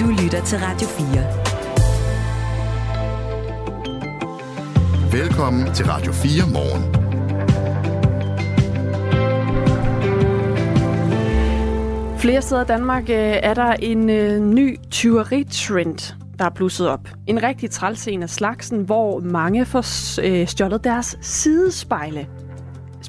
Du lytter til Radio 4. Velkommen til Radio 4 morgen. Flere steder i Danmark øh, er der en øh, ny tyveritrend, der er blusset op. En rigtig træls en af slagsen, hvor mange får øh, stjålet deres sidespejle.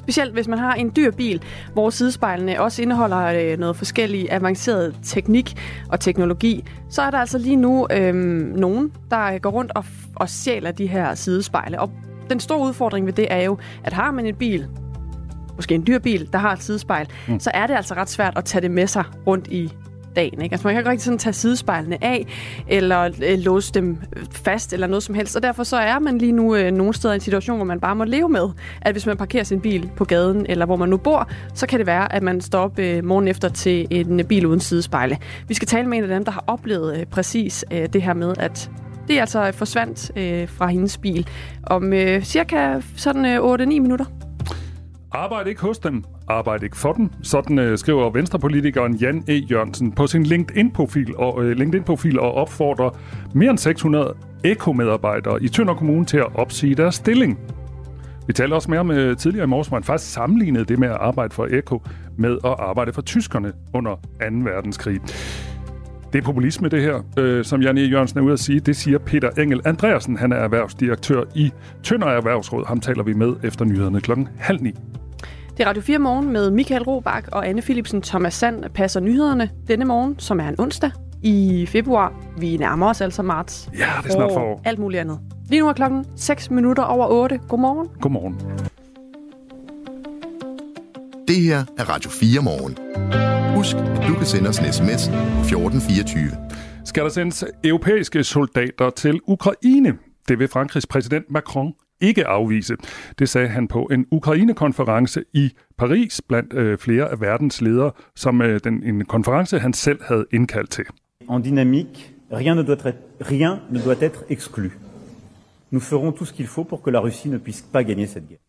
Specielt hvis man har en dyr bil, hvor sidespejlene også indeholder øh, noget forskellig avanceret teknik og teknologi, så er der altså lige nu øh, nogen, der går rundt og, og stjæler de her sidespejle. Og den store udfordring ved det er jo, at har man en bil, måske en dyr bil, der har et sidespejl, mm. så er det altså ret svært at tage det med sig rundt i dagen. Ikke? Altså man kan ikke rigtig sådan tage sidespejlene af, eller øh, låse dem fast, eller noget som helst. Og derfor så er man lige nu øh, nogle steder i en situation, hvor man bare må leve med, at hvis man parkerer sin bil på gaden, eller hvor man nu bor, så kan det være, at man står op øh, morgen efter til en øh, bil uden sidespejle. Vi skal tale med en af dem, der har oplevet øh, præcis øh, det her med, at det altså forsvandt øh, fra hendes bil om øh, cirka sådan øh, 8-9 minutter. Arbejd ikke hos dem, arbejd ikke for dem. Sådan øh, skriver venstrepolitikeren Jan E. Jørgensen på sin LinkedIn-profil og, øh, LinkedIn-profil og opfordrer mere end 600 ekomedarbejdere i Tønder Kommune til at opsige deres stilling. Vi talte også mere om øh, tidligere i morges, hvor han faktisk sammenlignede det med at arbejde for Eko med at arbejde for tyskerne under 2. verdenskrig. Det er populisme, det her, øh, som Jan E. Jørgensen er ude at sige. Det siger Peter Engel Andreasen. Han er erhvervsdirektør i Tønder Erhvervsråd. Ham taler vi med efter nyhederne klokken halv ni. Det er Radio 4 morgen med Michael Robach og Anne Philipsen. Thomas Sand passer nyhederne denne morgen, som er en onsdag i februar. Vi nærmer os altså marts. Ja, det er snart forår. alt muligt andet. Lige nu er klokken 6 minutter over 8. Godmorgen. Godmorgen. Det her er Radio 4 morgen. Husk, at du kan sende os en sms 1424. Skal der sendes europæiske soldater til Ukraine? Det vil Frankrigs præsident Macron ikke afvise. Det sagde han på en Ukraine-konference i Paris blandt øh, flere af verdens ledere, som øh, den, en konference, han selv havde indkaldt til. En dynamique, rien ne doit être, rien ne doit être exclu. Nous ferons tout ce qu'il faut pour que la Russie ne puisse pas gagner cette guerre.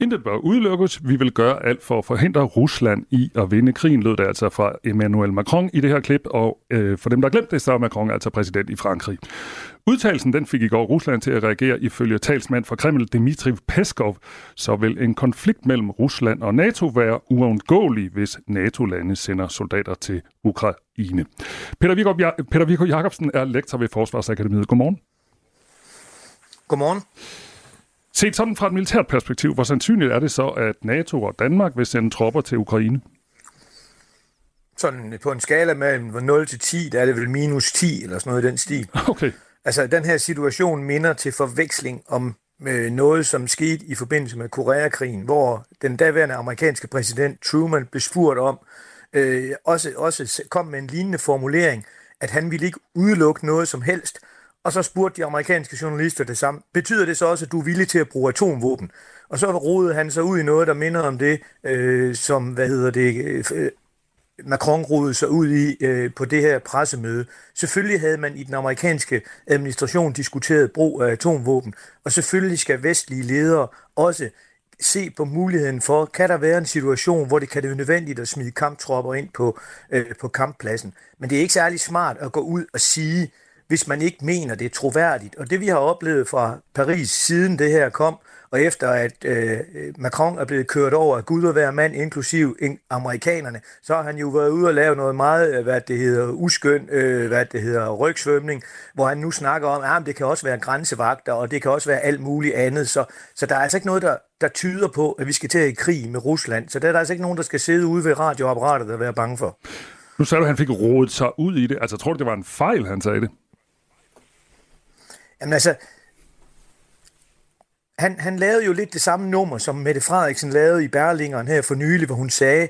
Intet bør udelukkes. Vi vil gøre alt for at forhindre Rusland i at vinde krigen, lød det altså fra Emmanuel Macron i det her klip. Og øh, for dem, der har glemt det, så er Macron altså præsident i Frankrig. Udtalelsen den fik i går Rusland til at reagere ifølge talsmand for Kreml, Dmitri Peskov. Så vil en konflikt mellem Rusland og NATO være uundgåelig, hvis NATO-lande sender soldater til Ukraine. Peter Viggo, Peter Viggo Jacobsen er lektor ved Forsvarsakademiet. Godmorgen. Godmorgen. Set sådan fra et militært perspektiv, hvor sandsynligt er det så, at NATO og Danmark vil sende tropper til Ukraine? Sådan på en skala mellem 0 til 10, der er det vel minus 10 eller sådan noget i den stil. Okay. Altså, den her situation minder til forveksling om øh, noget, som skete i forbindelse med Koreakrigen, hvor den daværende amerikanske præsident Truman blev spurgt om, øh, også, også kom med en lignende formulering, at han ville ikke udelukke noget som helst, og så spurgte de amerikanske journalister det samme. Betyder det så også, at du er villig til at bruge atomvåben? Og så rodede han sig ud i noget, der minder om det, øh, som, hvad hedder det, øh, Macron rodede sig ud i øh, på det her pressemøde. Selvfølgelig havde man i den amerikanske administration diskuteret brug af atomvåben, og selvfølgelig skal vestlige ledere også se på muligheden for, kan der være en situation, hvor det kan være nødvendigt at smide kamptropper ind på, øh, på kamppladsen. Men det er ikke særlig smart at gå ud og sige, hvis man ikke mener, det er troværdigt. Og det vi har oplevet fra Paris siden det her kom, og efter at øh, Macron er blevet kørt over af Gud og hver mand, inklusiv amerikanerne, så har han jo været ude og lave noget meget, hvad det hedder, uskøn, øh, hvad det hedder, rygsvømning, hvor han nu snakker om, at det kan også være grænsevagter, og det kan også være alt muligt andet. Så, så der er altså ikke noget, der, der tyder på, at vi skal til i krig med Rusland. Så der er der altså ikke nogen, der skal sidde ude ved radioapparatet og være bange for. Nu sagde du, at han fik rådet sig ud i det. Altså, tror du, det var en fejl, han sagde det? Jamen altså, han, han lavede jo lidt det samme nummer, som Mette Frederiksen lavede i Berlingeren her for nylig, hvor hun sagde,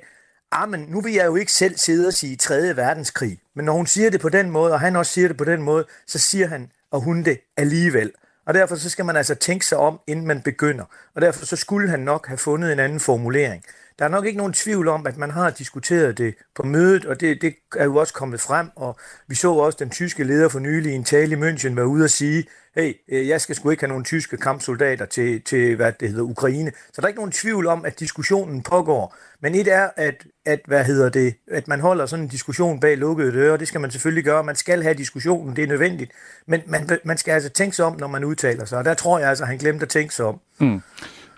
ah, men nu vil jeg jo ikke selv sidde og sige 3. verdenskrig. Men når hun siger det på den måde, og han også siger det på den måde, så siger han og hun det alligevel. Og derfor så skal man altså tænke sig om, inden man begynder. Og derfor så skulle han nok have fundet en anden formulering der er nok ikke nogen tvivl om, at man har diskuteret det på mødet, og det, det er jo også kommet frem, og vi så også den tyske leder for nylig i en tale i München være ude og sige, hey, øh, jeg skal sgu ikke have nogen tyske kampsoldater til, til hvad det hedder, Ukraine. Så der er ikke nogen tvivl om, at diskussionen pågår. Men et er, at, at, hvad hedder det, at man holder sådan en diskussion bag lukkede døre, det skal man selvfølgelig gøre. Man skal have diskussionen, det er nødvendigt. Men man, man skal altså tænke sig om, når man udtaler sig. Og der tror jeg altså, at han glemte at tænke sig om. Mm.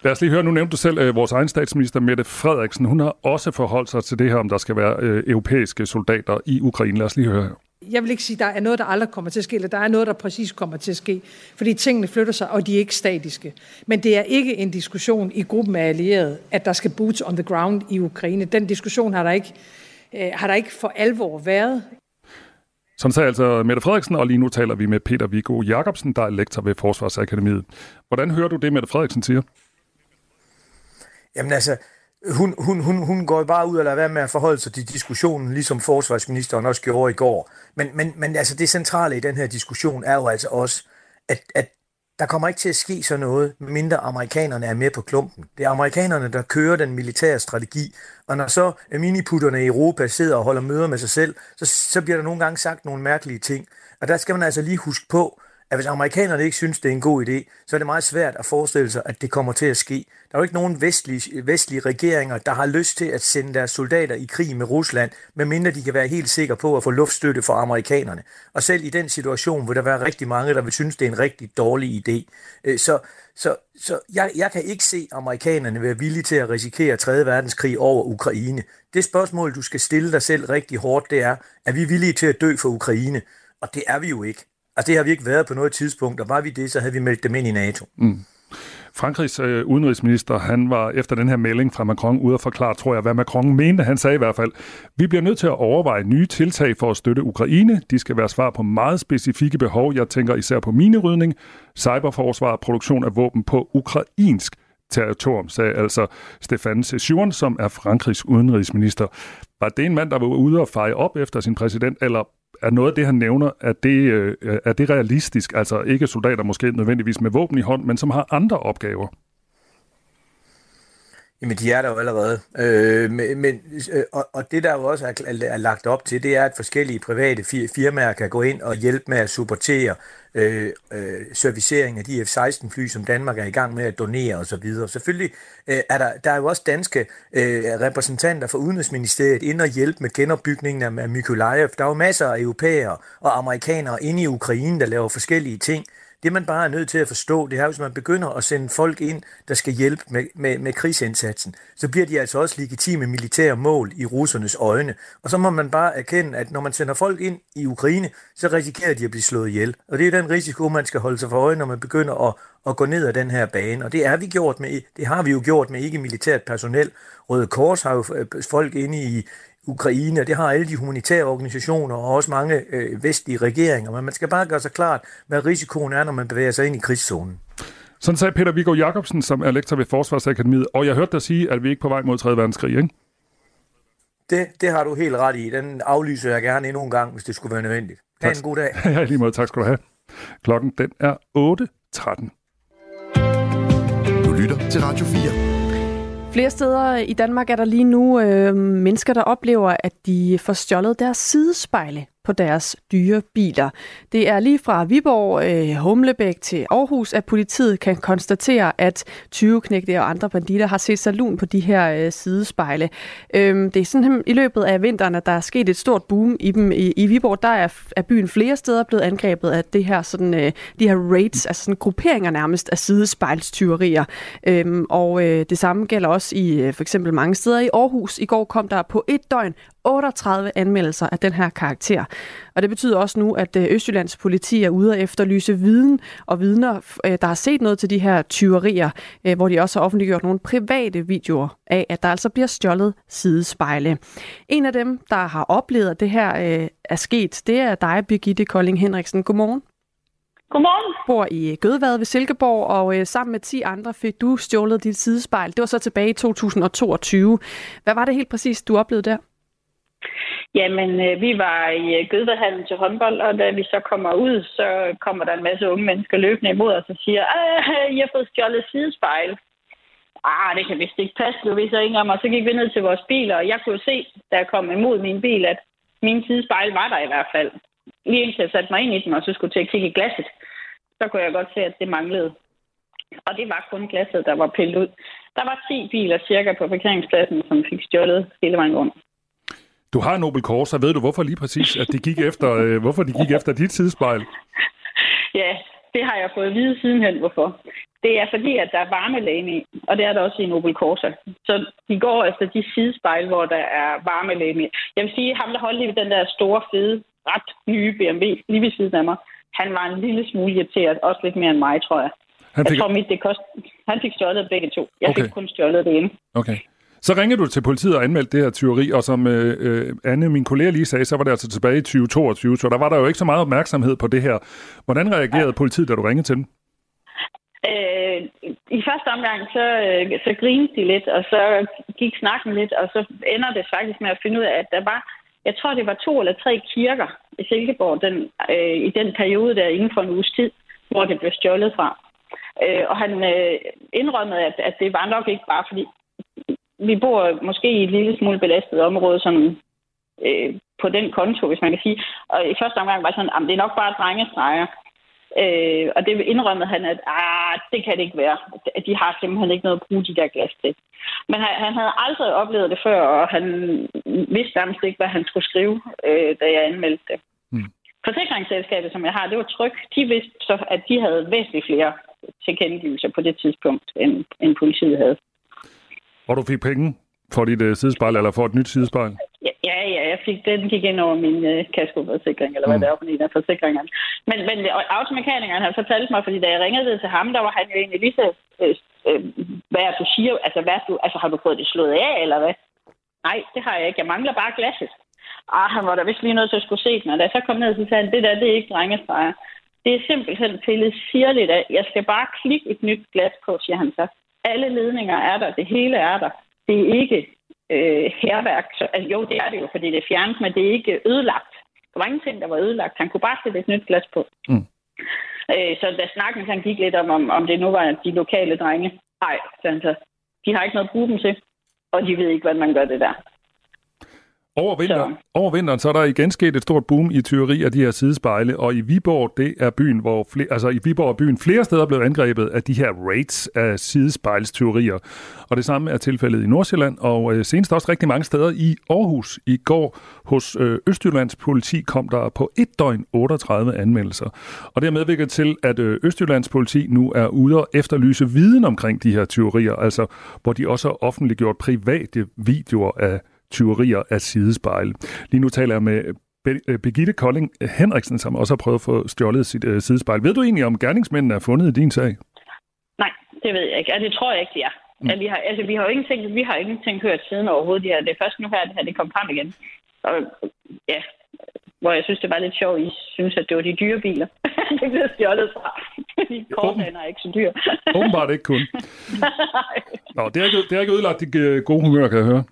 Lad os lige høre, nu nævnte du selv øh, vores egen statsminister, Mette Frederiksen. Hun har også forholdt sig til det her, om der skal være øh, europæiske soldater i Ukraine. Lad os lige høre her. Jeg vil ikke sige, at der er noget, der aldrig kommer til at ske, eller der er noget, der præcis kommer til at ske, fordi tingene flytter sig, og de er ikke statiske. Men det er ikke en diskussion i gruppen af allierede, at der skal boots on the ground i Ukraine. Den diskussion har der ikke, øh, har der ikke for alvor været. Sådan sagde altså Mette Frederiksen, og lige nu taler vi med Peter Viggo Jacobsen, der er lektor ved Forsvarsakademiet. Hvordan hører du det, Mette Frederiksen siger? Jamen altså, hun, hun, hun, hun går jo bare ud og lader være med at forholde sig til diskussionen, ligesom forsvarsministeren også gjorde i går. Men, men, men altså det centrale i den her diskussion er jo altså også, at, at der kommer ikke til at ske sådan noget, mindre amerikanerne er med på klumpen. Det er amerikanerne, der kører den militære strategi, og når så miniputterne i Europa sidder og holder møder med sig selv, så, så bliver der nogle gange sagt nogle mærkelige ting. Og der skal man altså lige huske på, at hvis amerikanerne ikke synes, det er en god idé, så er det meget svært at forestille sig, at det kommer til at ske. Der er jo ikke nogen vestlige, vestlige regeringer, der har lyst til at sende deres soldater i krig med Rusland, medmindre de kan være helt sikre på at få luftstøtte fra amerikanerne. Og selv i den situation vil der være rigtig mange, der vil synes, det er en rigtig dårlig idé. Øh, så, så, så jeg, jeg kan ikke se amerikanerne være villige til at risikere 3. verdenskrig over Ukraine. Det spørgsmål, du skal stille dig selv rigtig hårdt, det er, er vi villige til at dø for Ukraine? Og det er vi jo ikke. Altså det har vi ikke været på noget tidspunkt, og var vi det, så havde vi meldt dem ind i NATO. Mm. Frankrigs øh, udenrigsminister, han var efter den her melding fra Macron ude at forklare, tror jeg, hvad Macron mente. Han sagde i hvert fald, vi bliver nødt til at overveje nye tiltag for at støtte Ukraine. De skal være svar på meget specifikke behov. Jeg tænker især på minerydning, cyberforsvar og produktion af våben på ukrainsk territorium, sagde altså Stefan Session, som er Frankrigs udenrigsminister. Var det en mand, der var ude og feje op efter sin præsident, eller er noget af det, han nævner, at det, øh, er det realistisk? Altså ikke soldater måske nødvendigvis med våben i hånd, men som har andre opgaver? Jamen, de er der jo allerede. Øh, men, øh, og, og det, der jo også er, er lagt op til, det er, at forskellige private firmaer kan gå ind og hjælpe med at supportere øh, øh, servicering af de F-16-fly, som Danmark er i gang med at donere osv. Selvfølgelig øh, er der, der er jo også danske øh, repræsentanter fra Udenrigsministeriet ind og hjælpe med genopbygningen af Mykolaiv. Der er jo masser af europæere og amerikanere inde i Ukraine, der laver forskellige ting. Det man bare er nødt til at forstå, det er, hvis man begynder at sende folk ind, der skal hjælpe med, med, med krigsindsatsen, så bliver de altså også legitime militære mål i russernes øjne. Og så må man bare erkende, at når man sender folk ind i Ukraine, så risikerer de at blive slået ihjel. Og det er den risiko, man skal holde sig for øje, når man begynder at, at gå ned ad den her bane. Og det er vi gjort med, det har vi jo gjort med ikke militært personel. Røde Kors har jo øh, folk inde i, Ukraine, og det har alle de humanitære organisationer og også mange øh, vestlige regeringer. Men man skal bare gøre sig klart, hvad risikoen er, når man bevæger sig ind i krigszonen. Sådan sagde Peter Viggo Jacobsen, som er lektor ved Forsvarsakademiet, og jeg hørte dig sige, at vi ikke er på vej mod 3. verdenskrig, ikke? Det, det har du helt ret i. Den aflyser jeg gerne endnu en gang, hvis det skulle være nødvendigt. Ha' en god dag. Ja, lige måde. Tak skal du have. Klokken den er 8.13. Du lytter til Radio 4. Flere steder i Danmark er der lige nu øh, mennesker, der oplever, at de får stjålet deres sidespejle på deres dyre biler. Det er lige fra Viborg, øh, Humlebæk til Aarhus, at politiet kan konstatere, at 20 knægte og andre banditter har set sig lun på de her øh, sidespejle. Øh, det er sådan i løbet af vinteren, at der er sket et stort boom i dem. I, i Viborg der er, er byen flere steder blevet angrebet af det her, sådan, øh, de her raids, altså sådan grupperinger nærmest af sidespejlstyverier. Øh, og øh, det samme gælder også i øh, for eksempel mange steder i Aarhus. I går kom der på et døgn 38 anmeldelser af den her karakter. Og det betyder også nu, at øh, Østjyllands politi er ude og efterlyse viden og vidner, øh, der har set noget til de her tyverier, øh, hvor de også har offentliggjort nogle private videoer af, at der altså bliver stjålet sidespejle. En af dem, der har oplevet, at det her er sket, det er dig, Birgitte Kolding Henriksen. Godmorgen. Godmorgen. Bor i Gødvad ved Silkeborg, og øh, sammen med 10 andre fik du stjålet dit sidespejl. Det var så tilbage i 2022. Hvad var det helt præcis, du oplevede der? Jamen, øh, vi var i øh, Gødvedhallen til håndbold, og da vi så kommer ud, så kommer der en masse unge mennesker løbende imod os og siger, at I har fået stjålet sidespejl. ah, det kan vist ikke passe, du ved så ikke om, og så gik vi ned til vores biler, og jeg kunne se, da jeg kom imod min bil, at min sidespejl var der i hvert fald. Lige indtil jeg satte mig ind i den, og så skulle til at kigge i glasset, så kunne jeg godt se, at det manglede. Og det var kun glasset, der var pillet ud. Der var 10 biler cirka på parkeringspladsen, som fik stjålet hele vejen rundt. Du har Nobel Kors, så ved du hvorfor lige præcis, at de gik efter, øh, hvorfor de gik efter dit sidespejl? Ja, det har jeg fået at vide sidenhen, hvorfor. Det er fordi, at der er varmelægen i, og det er der også i Nobel Corsa. Så de går efter de sidespejl, hvor der er varmelægen i. Jeg vil sige, ham der holdt i den der store, fede, ret nye BMW lige ved siden af mig, han var en lille smule irriteret, også lidt mere end mig, tror jeg. Han fik... Jeg tror, mit, det kost... han fik stjålet begge to. Jeg okay. fik kun stjålet det ene. Okay. Så ringer du til politiet og anmeldte det her tyveri, og som øh, øh, Anne, min kollega lige sagde, så var det altså tilbage i 2022, så der var der jo ikke så meget opmærksomhed på det her. Hvordan reagerede ja. politiet, da du ringede til dem? Øh, I første omgang, så, øh, så grinede de lidt, og så gik snakken lidt, og så ender det faktisk med at finde ud af, at der var, jeg tror, det var to eller tre kirker i Silkeborg den, øh, i den periode der inden for en uges tid, hvor det blev stjålet fra. Øh, og han øh, indrømmede, at, at det var nok ikke bare fordi, vi bor måske i et lille smule belastet område, som øh, på den konto, hvis man kan sige. Og i første omgang var sådan, at det er nok bare drengestreger. Øh, og det indrømmede han, at ah, det kan det ikke være. De har simpelthen ikke noget at bruge de der glas til. Men han, han havde aldrig oplevet det før, og han vidste nærmest ikke, hvad han skulle skrive, øh, da jeg anmeldte det. Mm. Forsikringsselskabet, som jeg har, det var tryg. De vidste så, at de havde væsentligt flere tilkendegivelser på det tidspunkt, end, end politiet havde. Og du fik penge for dit uh, sidespejl, eller for et nyt sidespejl? Ja, ja, jeg fik den gik ind over min uh, kaskoforsikring, eller hvad mm. det er på en af forsikringerne. Men, men automekanikeren har fortalt mig, fordi da jeg ringede til ham, der var han jo egentlig lige så, øh, øh, hvad er du siger, altså, hvad du, altså har du fået det slået af, eller hvad? Nej, det har jeg ikke. Jeg mangler bare glasset. Ah, han var da vist lige nødt til at skulle se den, og da jeg så kom ned, så sagde han, det der, det er ikke drengestreger. Det er simpelthen pillet sirligt af. Jeg skal bare klikke et nyt glas på, siger han så. Alle ledninger er der, det hele er der. Det er ikke øh, herværk. Så, altså, jo, det er det jo, fordi det er fjernet, men det er ikke ødelagt. Der var ingenting, der var ødelagt. Han kunne bare sætte et nyt glas på. Mm. Øh, så da snakken han gik lidt om, om, om det nu var de lokale drenge. Nej, de har ikke noget at bruge dem til, og de ved ikke, hvordan man gør det der. Over, vinter, over vinteren så er der igen sket et stort boom i tyveri af de her sidespejle, og i Viborg, det er byen, hvor flere, altså i Viborg er byen flere steder blevet angrebet af de her raids af sidespejlstyverier. Og det samme er tilfældet i Nordsjælland, og øh, senest også rigtig mange steder i Aarhus. I går hos øh, Østjyllands politi kom der på et døgn 38 anmeldelser. Og det har medvirket til, at øh, Østjyllands politi nu er ude og efterlyse viden omkring de her tyverier, altså hvor de også har offentliggjort private videoer af tyverier af sidespejle. Lige nu taler jeg med øh, Birgitte Kolding Henriksen, som også har prøvet at få stjålet sit uh, sidespejl. Ved du egentlig, om gerningsmændene er fundet i din sag? Nej, det ved jeg ikke. Altså, det tror jeg ikke, de er. Mm. Altså, vi, har, altså, vi har jo ingenting, vi har ingenting hørt siden overhovedet. Det, her. det er først nu her, det her det kom frem igen. Og ja, hvor jeg synes, det var lidt sjovt, I synes, at det var de dyre biler. det blev stjålet fra. De korthaner er ikke så dyre. Åbenbart ikke kun. Nå, det har ikke, det har ikke ødelagt de øh, gode humør, kan jeg høre.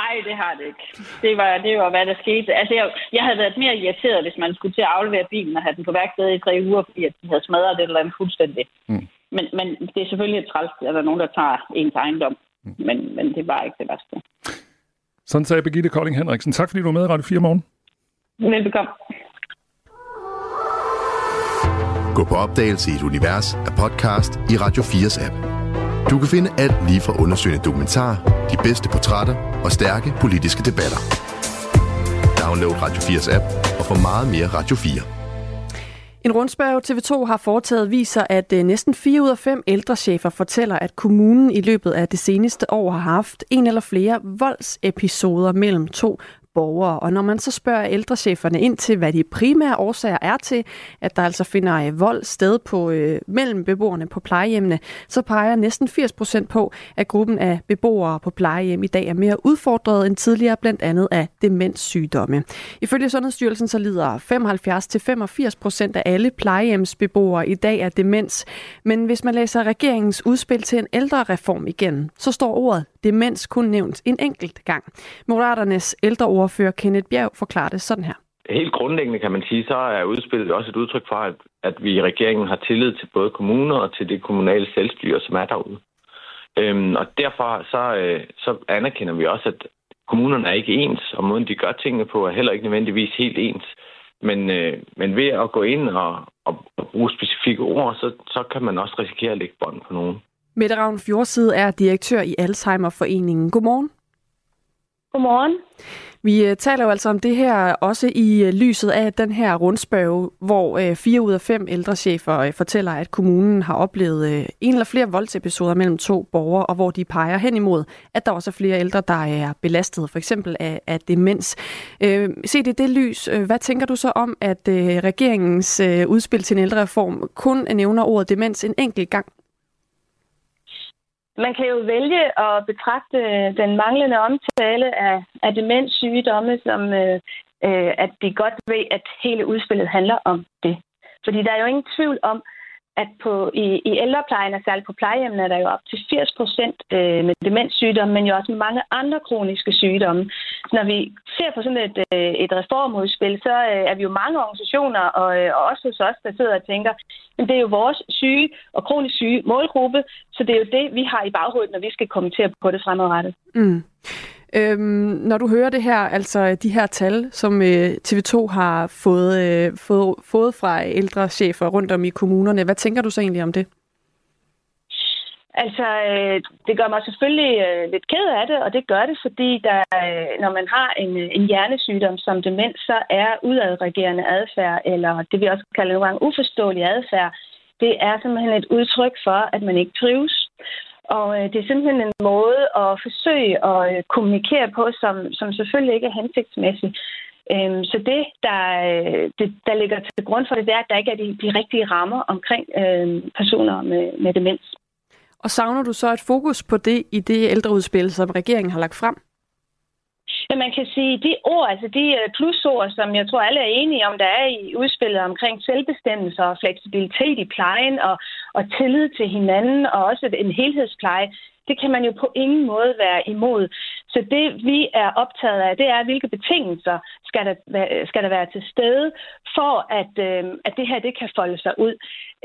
Nej, det har det ikke. Det var, det var, hvad der skete. Altså, jeg, jeg havde været mere irriteret, hvis man skulle til at aflevere bilen og have den på værkstedet i tre uger, fordi at de havde smadret det eller andet fuldstændig. Mm. Men, men det er selvfølgelig et træls, at der er nogen, der tager ens ejendom. Mm. Men, men det var ikke det værste. Sådan sagde Birgitte Kolding Henriksen. Tak fordi du var med i Radio 4 morgen. Velbekomme. Gå på opdagelse i et univers af podcast i Radio 4's app. Du kan finde alt lige fra undersøgende dokumentar, de bedste portrætter og stærke politiske debatter. Download Radio 4's app og få meget mere Radio 4. En rundspørg TV2 har foretaget viser, at øh, næsten 4 ud af 5 ældrechefer fortæller, at kommunen i løbet af det seneste år har haft en eller flere voldsepisoder mellem to borgere. Og når man så spørger ældrecheferne ind til, hvad de primære årsager er til, at der altså finder øh, vold sted på, øh, mellem beboerne på plejehjemmene, så peger næsten 80 procent på, at gruppen af beboere på plejehjem i dag er mere udfordret end tidligere, blandt andet af demenssygdomme. Ifølge Sundhedsstyrelsen så lider 75-85 procent af alle plejehjemsbeboere i dag af demens. Men hvis man læser regeringens udspil til en ældre reform igen, så står ordet demens kun nævnt en enkelt gang. Moderaternes ældreordfører Kenneth Bjerg forklarer det sådan her. Helt grundlæggende kan man sige, så er udspillet også et udtryk for, at, at vi i regeringen har tillid til både kommuner og til det kommunale selvstyre, som er derude. Øhm, og derfor så, øh, så anerkender vi også, at kommunerne er ikke ens, og måden de gør tingene på er heller ikke nødvendigvis helt ens. Men, øh, men ved at gå ind og, og, og bruge specifikke ord, så, så kan man også risikere at lægge bånd på nogen. Mette Ravn Fjordside er direktør i Alzheimer-foreningen. Godmorgen. Godmorgen. Vi øh, taler jo altså om det her også i øh, lyset af den her rundspørge, hvor øh, fire ud af fem ældrechefer fortæller, at kommunen har oplevet en eller flere voldsepisoder mellem to borgere, og hvor de peger hen imod, at der også er flere ældre, der er belastet, for eksempel af, af demens. Se det det lys. Hvad tænker du så om, at regeringens udspil til en ældrereform kun nævner ordet demens en enkelt gang? Man kan jo vælge at betragte øh, den manglende omtale af, af demenssygdomme som, øh, øh, at de godt ved, at hele udspillet handler om det. Fordi der er jo ingen tvivl om, at på, i, i ældreplejen, og særligt på plejehjemmene, er der jo op til 80 procent øh, med demenssygdomme, men jo også med mange andre kroniske sygdomme. Så når vi ser på sådan et, øh, et reformudspil, så øh, er vi jo mange organisationer, og, øh, og også hos os, der sidder og tænker, men det er jo vores syge og kronisk syge målgruppe, så det er jo det, vi har i baghovedet, når vi skal kommentere på det fremadrettet. Mm. Øhm, når du hører det her, altså de her tal, som øh, TV2 har fået, øh, fået, fået fra ældre chefer rundt om i kommunerne, hvad tænker du så egentlig om det? Altså, øh, det gør mig selvfølgelig øh, lidt ked af det, og det gør det, fordi der, øh, når man har en, øh, en hjernesygdom som demens, så er udadreagerende adfærd, eller det vi også kalder nogle gange uforståelig adfærd, det er simpelthen et udtryk for, at man ikke trives. Og øh, det er simpelthen en måde at forsøge at øh, kommunikere på, som, som selvfølgelig ikke er hensigtsmæssig. Øhm, så det der, øh, det, der ligger til grund for det, det er, at der ikke er de, de rigtige rammer omkring øh, personer med, med demens. Og savner du så et fokus på det i det ældreudspil, som regeringen har lagt frem? Men man kan sige, de ord, altså de øh, plusord, som jeg tror alle er enige om, der er i udspillet omkring selvbestemmelse og fleksibilitet i plejen og, og tillid til hinanden og også en helhedspleje, det kan man jo på ingen måde være imod. Så det, vi er optaget af, det er, hvilke betingelser skal der, skal der være til stede, for at, øh, at det her det kan folde sig ud.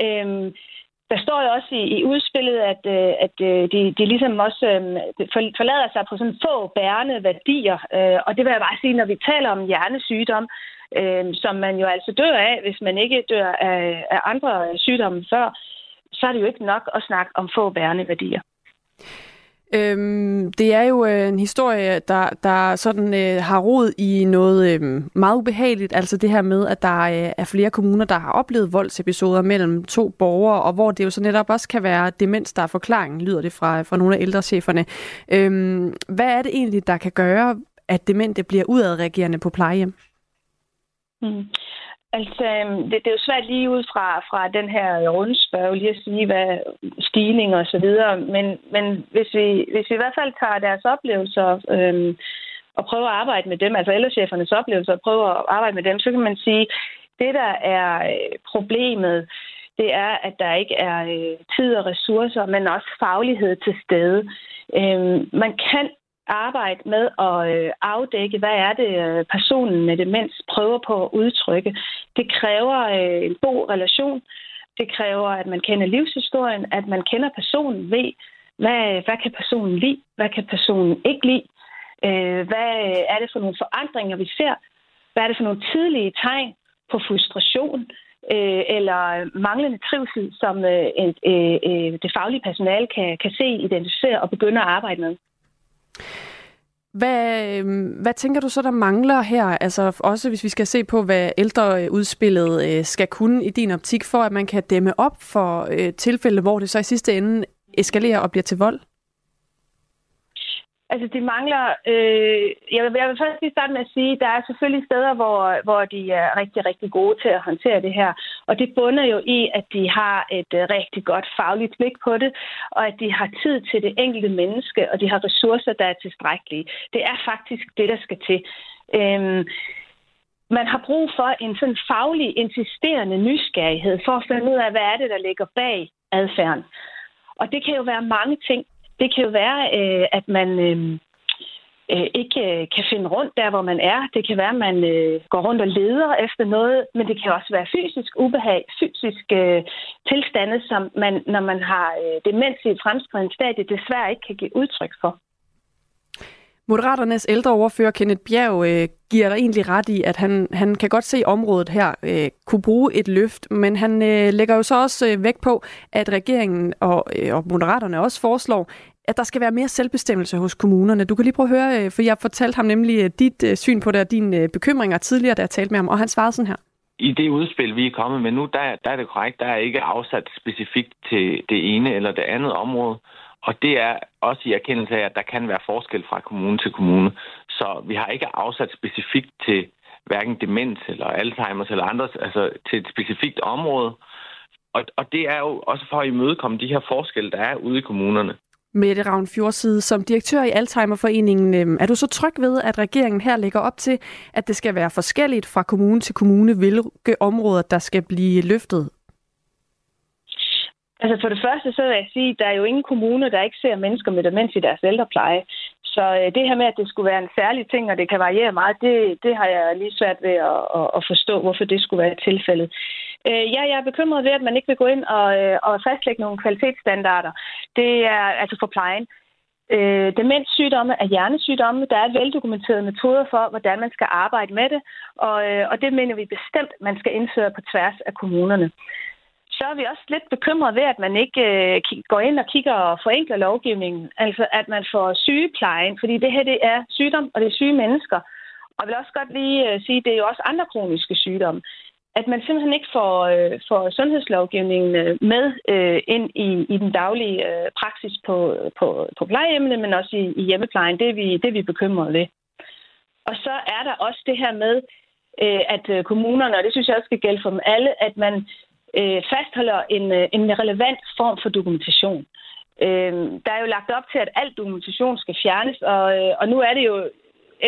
Øh, der står jo også i, i udspillet, at, øh, at øh, de, de ligesom også øh, forlader sig på sådan få bærende værdier. Øh, og det vil jeg bare sige, når vi taler om hjernesygdom, øhm, som man jo altså dør af, hvis man ikke dør af, af andre sygdomme før, så er det jo ikke nok at snakke om få bærende værdier. Øhm, det er jo øh, en historie, der, der sådan øh, har rod i noget øh, meget ubehageligt, altså det her med, at der øh, er flere kommuner, der har oplevet voldsepisoder mellem to borgere, og hvor det jo så netop også kan være demens, der er forklaringen, lyder det fra, fra nogle af ældrecheferne. Øhm, hvad er det egentlig, der kan gøre, at demente bliver udadreagerende på plejehjem? Mm. Altså, øhm, det, det er jo svært lige ud fra, fra den her rundspørg lige at sige, hvad stigning og så videre, men, men hvis, vi, hvis vi i hvert fald tager deres oplevelser øhm, og prøver at arbejde med dem, altså ældrechefernes oplevelser og prøver at arbejde med dem, så kan man sige, det der er øh, problemet, det er, at der ikke er øh, tid og ressourcer, men også faglighed til stede. Øhm, man kan arbejde med at øh, afdække, hvad er det, øh, personen med demens prøver på at udtrykke. Det kræver øh, en god relation. Det kræver, at man kender livshistorien, at man kender personen, ved, hvad, hvad kan personen lide, hvad kan personen ikke lide, hvad er det for nogle forandringer, vi ser, hvad er det for nogle tidlige tegn på frustration, eller manglende trivsel, som det faglige personale kan, kan se, identificere og begynde at arbejde med. Hvad, øhm, hvad tænker du så, der mangler her? Altså også hvis vi skal se på, hvad ældreudspillet øh, skal kunne i din optik, for at man kan dæmme op for øh, tilfælde, hvor det så i sidste ende eskalerer og bliver til vold? Altså, det mangler... Øh, jeg, vil, jeg vil først lige starte med at sige, at der er selvfølgelig steder, hvor, hvor de er rigtig, rigtig gode til at håndtere det her. Og det bunder jo i, at de har et øh, rigtig godt fagligt blik på det, og at de har tid til det enkelte menneske, og de har ressourcer, der er tilstrækkelige. Det er faktisk det, der skal til. Øhm, man har brug for en sådan faglig, insisterende nysgerrighed for at finde ud af, hvad er det, der ligger bag adfærden. Og det kan jo være mange ting det kan jo være, øh, at man... Øh, øh, ikke øh, kan finde rundt der, hvor man er. Det kan være, at man øh, går rundt og leder efter noget, men det kan også være fysisk ubehag, fysiske øh, tilstande, som man, når man har øh, demens i et fremskridende stadie, desværre ikke kan give udtryk for. Moderaternes ældreoverfører Kenneth Bjerg øh, giver dig egentlig ret i, at han, han kan godt se området her øh, kunne bruge et løft, men han øh, lægger jo så også øh, vægt på, at regeringen og, øh, og Moderaterne også foreslår, at der skal være mere selvbestemmelse hos kommunerne. Du kan lige prøve at høre, øh, for jeg fortalte ham nemlig øh, dit øh, syn på det og dine bekymringer tidligere, da jeg talte med ham, og han svarede sådan her. I det udspil, vi er kommet med nu, der, der er det korrekt, der er ikke afsat specifikt til det ene eller det andet område. Og det er også i erkendelse af, at der kan være forskel fra kommune til kommune. Så vi har ikke afsat specifikt til hverken demens eller Alzheimer's eller andre, altså til et specifikt område. Og, og det er jo også for at imødekomme de her forskelle, der er ude i kommunerne. Mette Ravn Fjordside, som direktør i Alzheimerforeningen, øhm, er du så tryg ved, at regeringen her lægger op til, at det skal være forskelligt fra kommune til kommune, hvilke områder, der skal blive løftet? Altså for det første, så vil jeg sige, at der er jo ingen kommune, der ikke ser mennesker med demens i deres ældrepleje. Så øh, det her med, at det skulle være en særlig ting, og det kan variere meget, det, det har jeg lige svært ved at, at, at forstå, hvorfor det skulle være tilfældet. Øh, ja, jeg er bekymret ved, at man ikke vil gå ind og, øh, og fastlægge nogle kvalitetsstandarder. Det er altså for plejen. Øh, demenssygdomme er hjernesygdomme. Der er veldokumenterede metoder for, hvordan man skal arbejde med det, og, øh, og det mener vi bestemt, man skal indføre på tværs af kommunerne. Så er vi også lidt bekymret ved, at man ikke øh, går ind og kigger og forenkler lovgivningen. Altså, at man får sygeplejen, fordi det her det er sygdom, og det er syge mennesker. Og jeg vil også godt lige øh, sige, at det er jo også andre kroniske sygdomme at man simpelthen ikke får, øh, får sundhedslovgivningen øh, med øh, ind i, i den daglige øh, praksis på, på, på plejehjemmene, men også i, i hjemmeplejen. Det er, vi, det er vi bekymrede ved. Og så er der også det her med, øh, at øh, kommunerne, og det synes jeg også skal gælde for dem alle, at man øh, fastholder en, øh, en relevant form for dokumentation. Øh, der er jo lagt op til, at al dokumentation skal fjernes, og, øh, og nu er det jo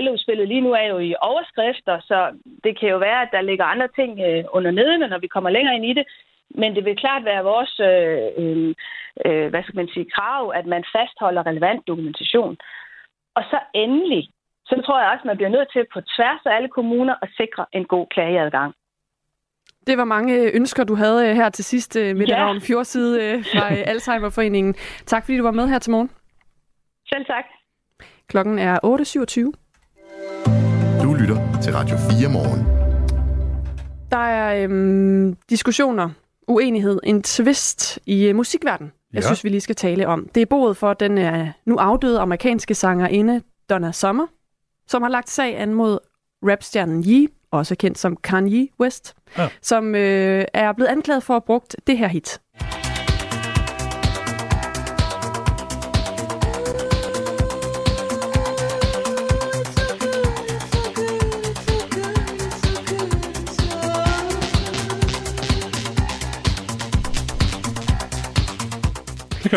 LO-spillet lige nu er jo i overskrifter, så det kan jo være, at der ligger andre ting øh, under nedene, når vi kommer længere ind i det. Men det vil klart være vores øh, øh, øh, hvad skal man sige, krav, at man fastholder relevant dokumentation. Og så endelig, så tror jeg også, at man bliver nødt til på tværs af alle kommuner at sikre en god klageadgang. Det var mange ønsker, du havde øh, her til sidst, med ja. Ravn Fjordside fra Alzheimerforeningen. Tak fordi du var med her til morgen. Selv tak. Klokken er 8.27. Du lytter til Radio 4 morgen. Der er øhm, diskussioner, uenighed, en twist i øh, musikverdenen. Jeg ja. synes, vi lige skal tale om. Det er boet for den øh, nu afdøde amerikanske sangerinde Donna Summer, som har lagt sag an mod rapstjernen Ye, også kendt som Kanye West, ja. som øh, er blevet anklaget for at have brugt det her hit.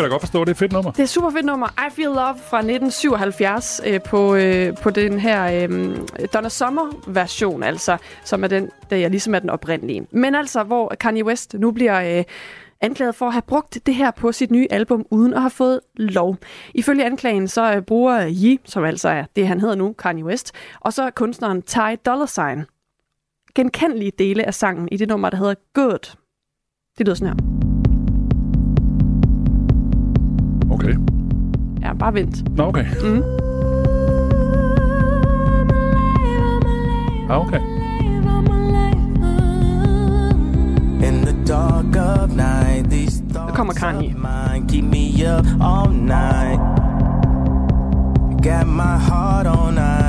Kan jeg da godt forstå. Det er et fedt nummer. Det er super fedt nummer. I Feel Love fra 1977 øh, på, øh, på den her øh, Donna Summer-version, altså, som er den, der jeg ligesom er den oprindelige. Men altså, hvor Kanye West nu bliver... Øh, anklaget for at have brugt det her på sit nye album, uden at have fået lov. Ifølge anklagen så øh, bruger Yi, som altså er det, han hedder nu, Kanye West, og så kunstneren Ty Dolla Sign, genkendelige dele af sangen i det nummer, der hedder Good. Det lyder sådan her. Okay. Ja, bare vent. Nå, okay. Mm. Ah, okay. In the dark of night, these Der kommer Kanye. Keep me up all night. Got my heart on ice.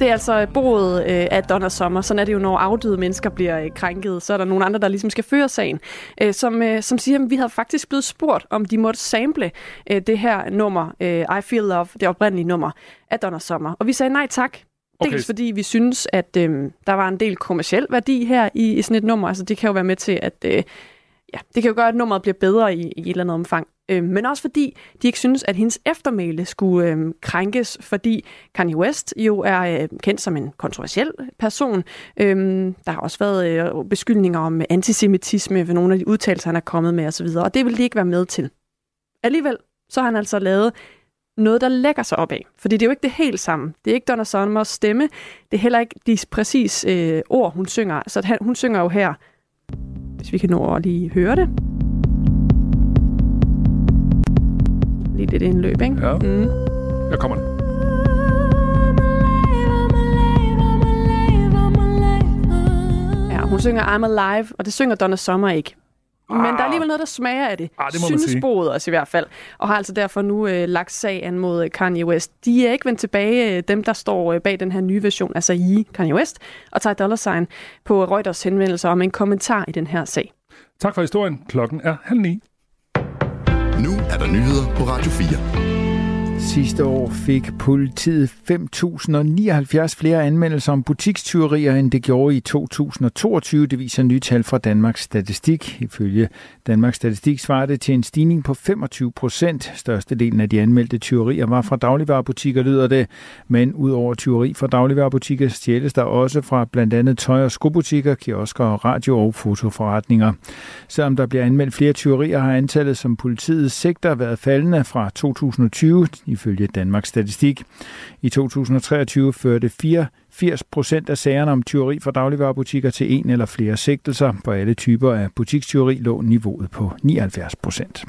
Det er altså boet øh, af Donna Sommer. Sådan er det jo, når afdøde mennesker bliver øh, krænket. Så er der nogle andre, der ligesom skal føre sagen. Øh, som, øh, som siger, at vi havde faktisk blevet spurgt, om de måtte sample øh, det her nummer, øh, I Feel Love, det oprindelige nummer af Donna Sommer. Og vi sagde nej tak. Okay. Dels fordi vi synes, at øh, der var en del kommersiel værdi her i, i sådan et nummer. Altså det kan jo være med til, at øh, ja, det kan jo gøre, at nummeret bliver bedre i, i et eller andet omfang. Øh, men også fordi de ikke synes, at hendes eftermæle skulle øh, krænkes, fordi Kanye West jo er øh, kendt som en kontroversiel person. Øh, der har også været øh, beskyldninger om antisemitisme ved nogle af de udtalelser, han er kommet med osv., og det vil de ikke være med til. Alligevel så har han altså lavet noget, der lægger sig op af. Fordi det er jo ikke det helt samme. Det er ikke Donna Summers stemme. Det er heller ikke de præcis øh, ord, hun synger. Så han, hun synger jo her, hvis vi kan nå at lige høre det. Lige lidt indløb, ikke? Ja. Mm. Her kommer den. Ja, hun synger I'm Alive, og det synger Donna Summer ikke. Men der er alligevel noget, der smager af det. Ah, det Synes sporet også i hvert fald. Og har altså derfor nu øh, lagt sag an mod øh, Kanye West. De er ikke vendt tilbage, øh, dem der står øh, bag den her nye version, altså i Kanye West, og tager dollar sign på Reuters henvendelser om en kommentar i den her sag. Tak for historien. Klokken er halv ni. Nu er der nyheder på Radio 4. Sidste år fik politiet 5.079 flere anmeldelser om butikstyverier, end det gjorde i 2022. Det viser nye tal fra Danmarks Statistik. Ifølge Danmarks Statistik svarer det til en stigning på 25 procent. Størstedelen af de anmeldte tyverier var fra dagligvarerbutikker, lyder det. Men udover tyveri fra dagligvarerbutikker stjæles der også fra blandt andet tøj- og skobutikker, kiosker og radio- og fotoforretninger. Selvom der bliver anmeldt flere tyverier, har antallet, som politiet sigter, været faldende fra 2020, ifølge Danmarks Statistik. I 2023 førte 84 procent af sagerne om tyveri fra dagligvarerbutikker til en eller flere sigtelser. På alle typer af butikstyveri lå niveauet på 79 procent.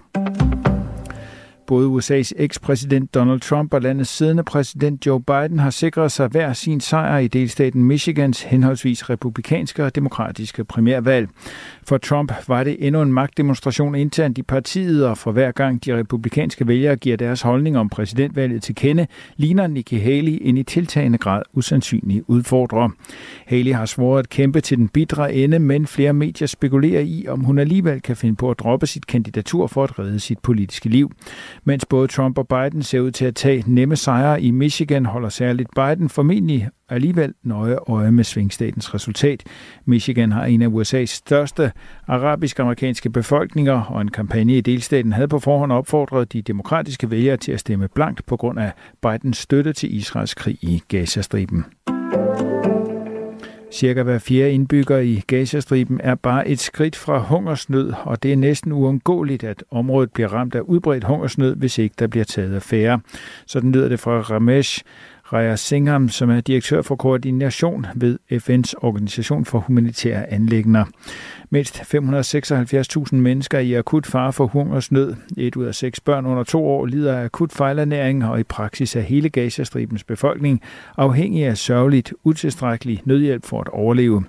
Både USA's ekspræsident Donald Trump og landets siddende præsident Joe Biden har sikret sig hver sin sejr i delstaten Michigans henholdsvis republikanske og demokratiske primærvalg. For Trump var det endnu en magtdemonstration internt i partiet, og for hver gang de republikanske vælgere giver deres holdning om præsidentvalget til kende, ligner Nikki Haley en i tiltagende grad usandsynlig udfordrer. Haley har svoret at kæmpe til den bidre ende, men flere medier spekulerer i, om hun alligevel kan finde på at droppe sit kandidatur for at redde sit politiske liv. Mens både Trump og Biden ser ud til at tage nemme sejre i Michigan, holder særligt Biden formentlig alligevel nøje øje med svingstatens resultat. Michigan har en af USA's største arabisk-amerikanske befolkninger, og en kampagne i delstaten havde på forhånd opfordret de demokratiske vælgere til at stemme blankt på grund af Bidens støtte til Israels krig i Gazastriben. Cirka hver fjerde indbygger i Gazastriben er bare et skridt fra hungersnød, og det er næsten uundgåeligt, at området bliver ramt af udbredt hungersnød, hvis ikke der bliver taget affære. Sådan lyder det fra Ramesh Raya Singham, som er direktør for koordination ved FN's Organisation for Humanitære Anlægner. Mindst 576.000 mennesker er i akut fare for hungersnød. Et ud af seks børn under to år lider af akut fejlernæring, og i praksis er hele Gazastribens befolkning afhængig af sørgeligt utilstrækkelig nødhjælp for at overleve.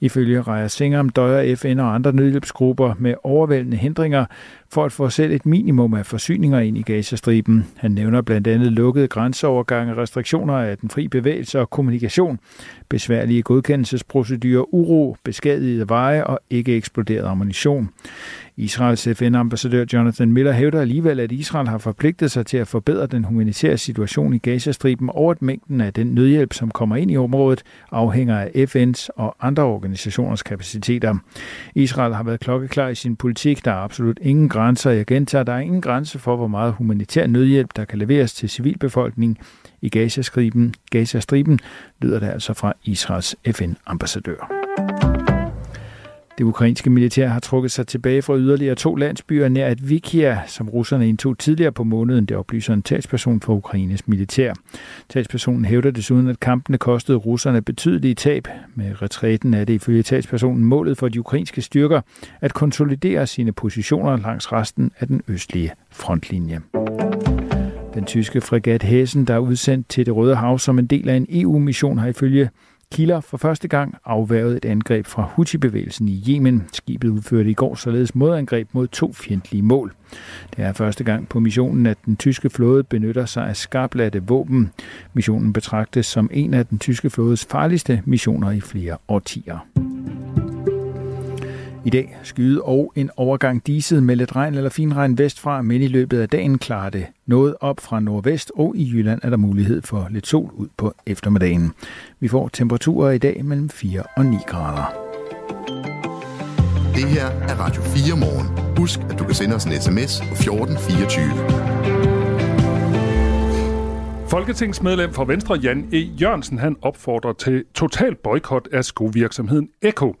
Ifølge Raja Singham døjer FN og andre nødhjælpsgrupper med overvældende hindringer for at få selv et minimum af forsyninger ind i Gazastriben. Han nævner blandt andet lukkede grænseovergange, restriktioner af den fri bevægelse og kommunikation, besværlige godkendelsesprocedurer, uro, beskadigede veje og ikke eksploderet ammunition. Israels FN-ambassadør Jonathan Miller hævder alligevel, at Israel har forpligtet sig til at forbedre den humanitære situation i Gazastriben, og at mængden af den nødhjælp, som kommer ind i området, afhænger af FN's og andre organisationers kapaciteter. Israel har været klokkeklar i sin politik. Der er absolut ingen grænser. Jeg gentager, der er ingen grænse for, hvor meget humanitær nødhjælp, der kan leveres til civilbefolkningen i Gazastriben. Gazastriben lyder det altså fra Israels FN-ambassadør. Det ukrainske militær har trukket sig tilbage fra yderligere to landsbyer nær Advikia, som russerne indtog tidligere på måneden, det oplyser en talsperson for Ukraines militær. Talspersonen hævder desuden, at kampene kostede russerne betydelige tab. Med retræten er det ifølge talspersonen målet for de ukrainske styrker at konsolidere sine positioner langs resten af den østlige frontlinje. Den tyske fregat Hessen, der er udsendt til det Røde Hav som en del af en EU-mission, har ifølge kilder for første gang afværget et angreb fra Houthi-bevægelsen i Yemen. Skibet udførte i går således modangreb mod to fjendtlige mål. Det er første gang på missionen, at den tyske flåde benytter sig af skarplatte våben. Missionen betragtes som en af den tyske flådes farligste missioner i flere årtier. I dag skyde og en overgang diset med lidt regn eller finregn vestfra, men i løbet af dagen klarer det noget op fra nordvest, og i Jylland er der mulighed for lidt sol ud på eftermiddagen. Vi får temperaturer i dag mellem 4 og 9 grader. Det her er Radio 4 morgen. Husk, at du kan sende os en sms på 1424. Folketingsmedlem for Venstre Jan E. Jørgensen han opfordrer til total boykot af skovirksomheden Eko.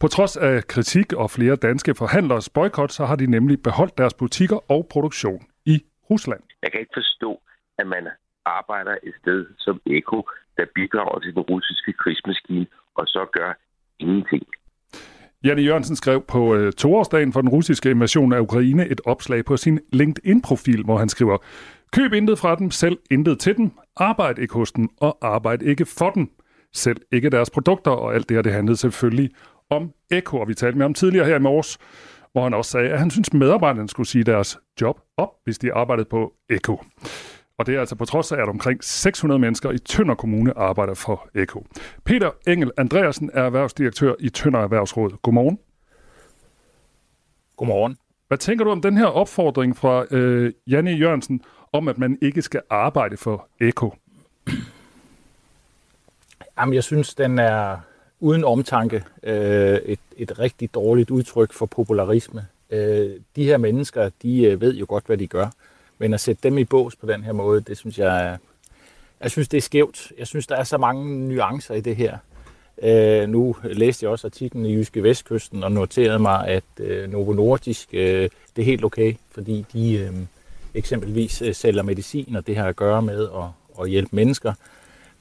På trods af kritik og flere danske forhandlers boykot, så har de nemlig beholdt deres butikker og produktion i Rusland. Jeg kan ikke forstå, at man arbejder et sted som Eko, der bidrager til den russiske krigsmaskine, og så gør ingenting. Janne Jørgensen skrev på øh, toårsdagen for den russiske invasion af Ukraine et opslag på sin LinkedIn-profil, hvor han skriver, Køb intet fra dem, selv intet til dem, arbejd ikke hos dem, og arbejd ikke for dem. Selv ikke deres produkter, og alt det her, det handlede selvfølgelig om Eko, og vi talte med ham tidligere her i morges, hvor han også sagde, at han synes, medarbejderne skulle sige deres job op, hvis de arbejdede på Eko. Og det er altså på trods af, at omkring 600 mennesker i Tønder Kommune arbejder for Eko. Peter Engel Andreasen er erhvervsdirektør i Tønder Erhvervsråd. Godmorgen. Godmorgen. Hvad tænker du om den her opfordring fra øh, Janne Jørgensen om, at man ikke skal arbejde for Eko? Jamen, jeg synes, den er uden omtanke øh, et, et rigtig dårligt udtryk for popularisme. Øh, de her mennesker, de øh, ved jo godt, hvad de gør. Men at sætte dem i bås på den her måde, det synes jeg er, jeg synes, det er skævt. Jeg synes, der er så mange nuancer i det her. Øh, nu læste jeg også artiklen i Jyske Vestkysten og noterede mig, at øh, Novo Nordisk, øh, det er helt okay, fordi de øh, eksempelvis øh, sælger medicin, og det har at gøre med at, at hjælpe mennesker.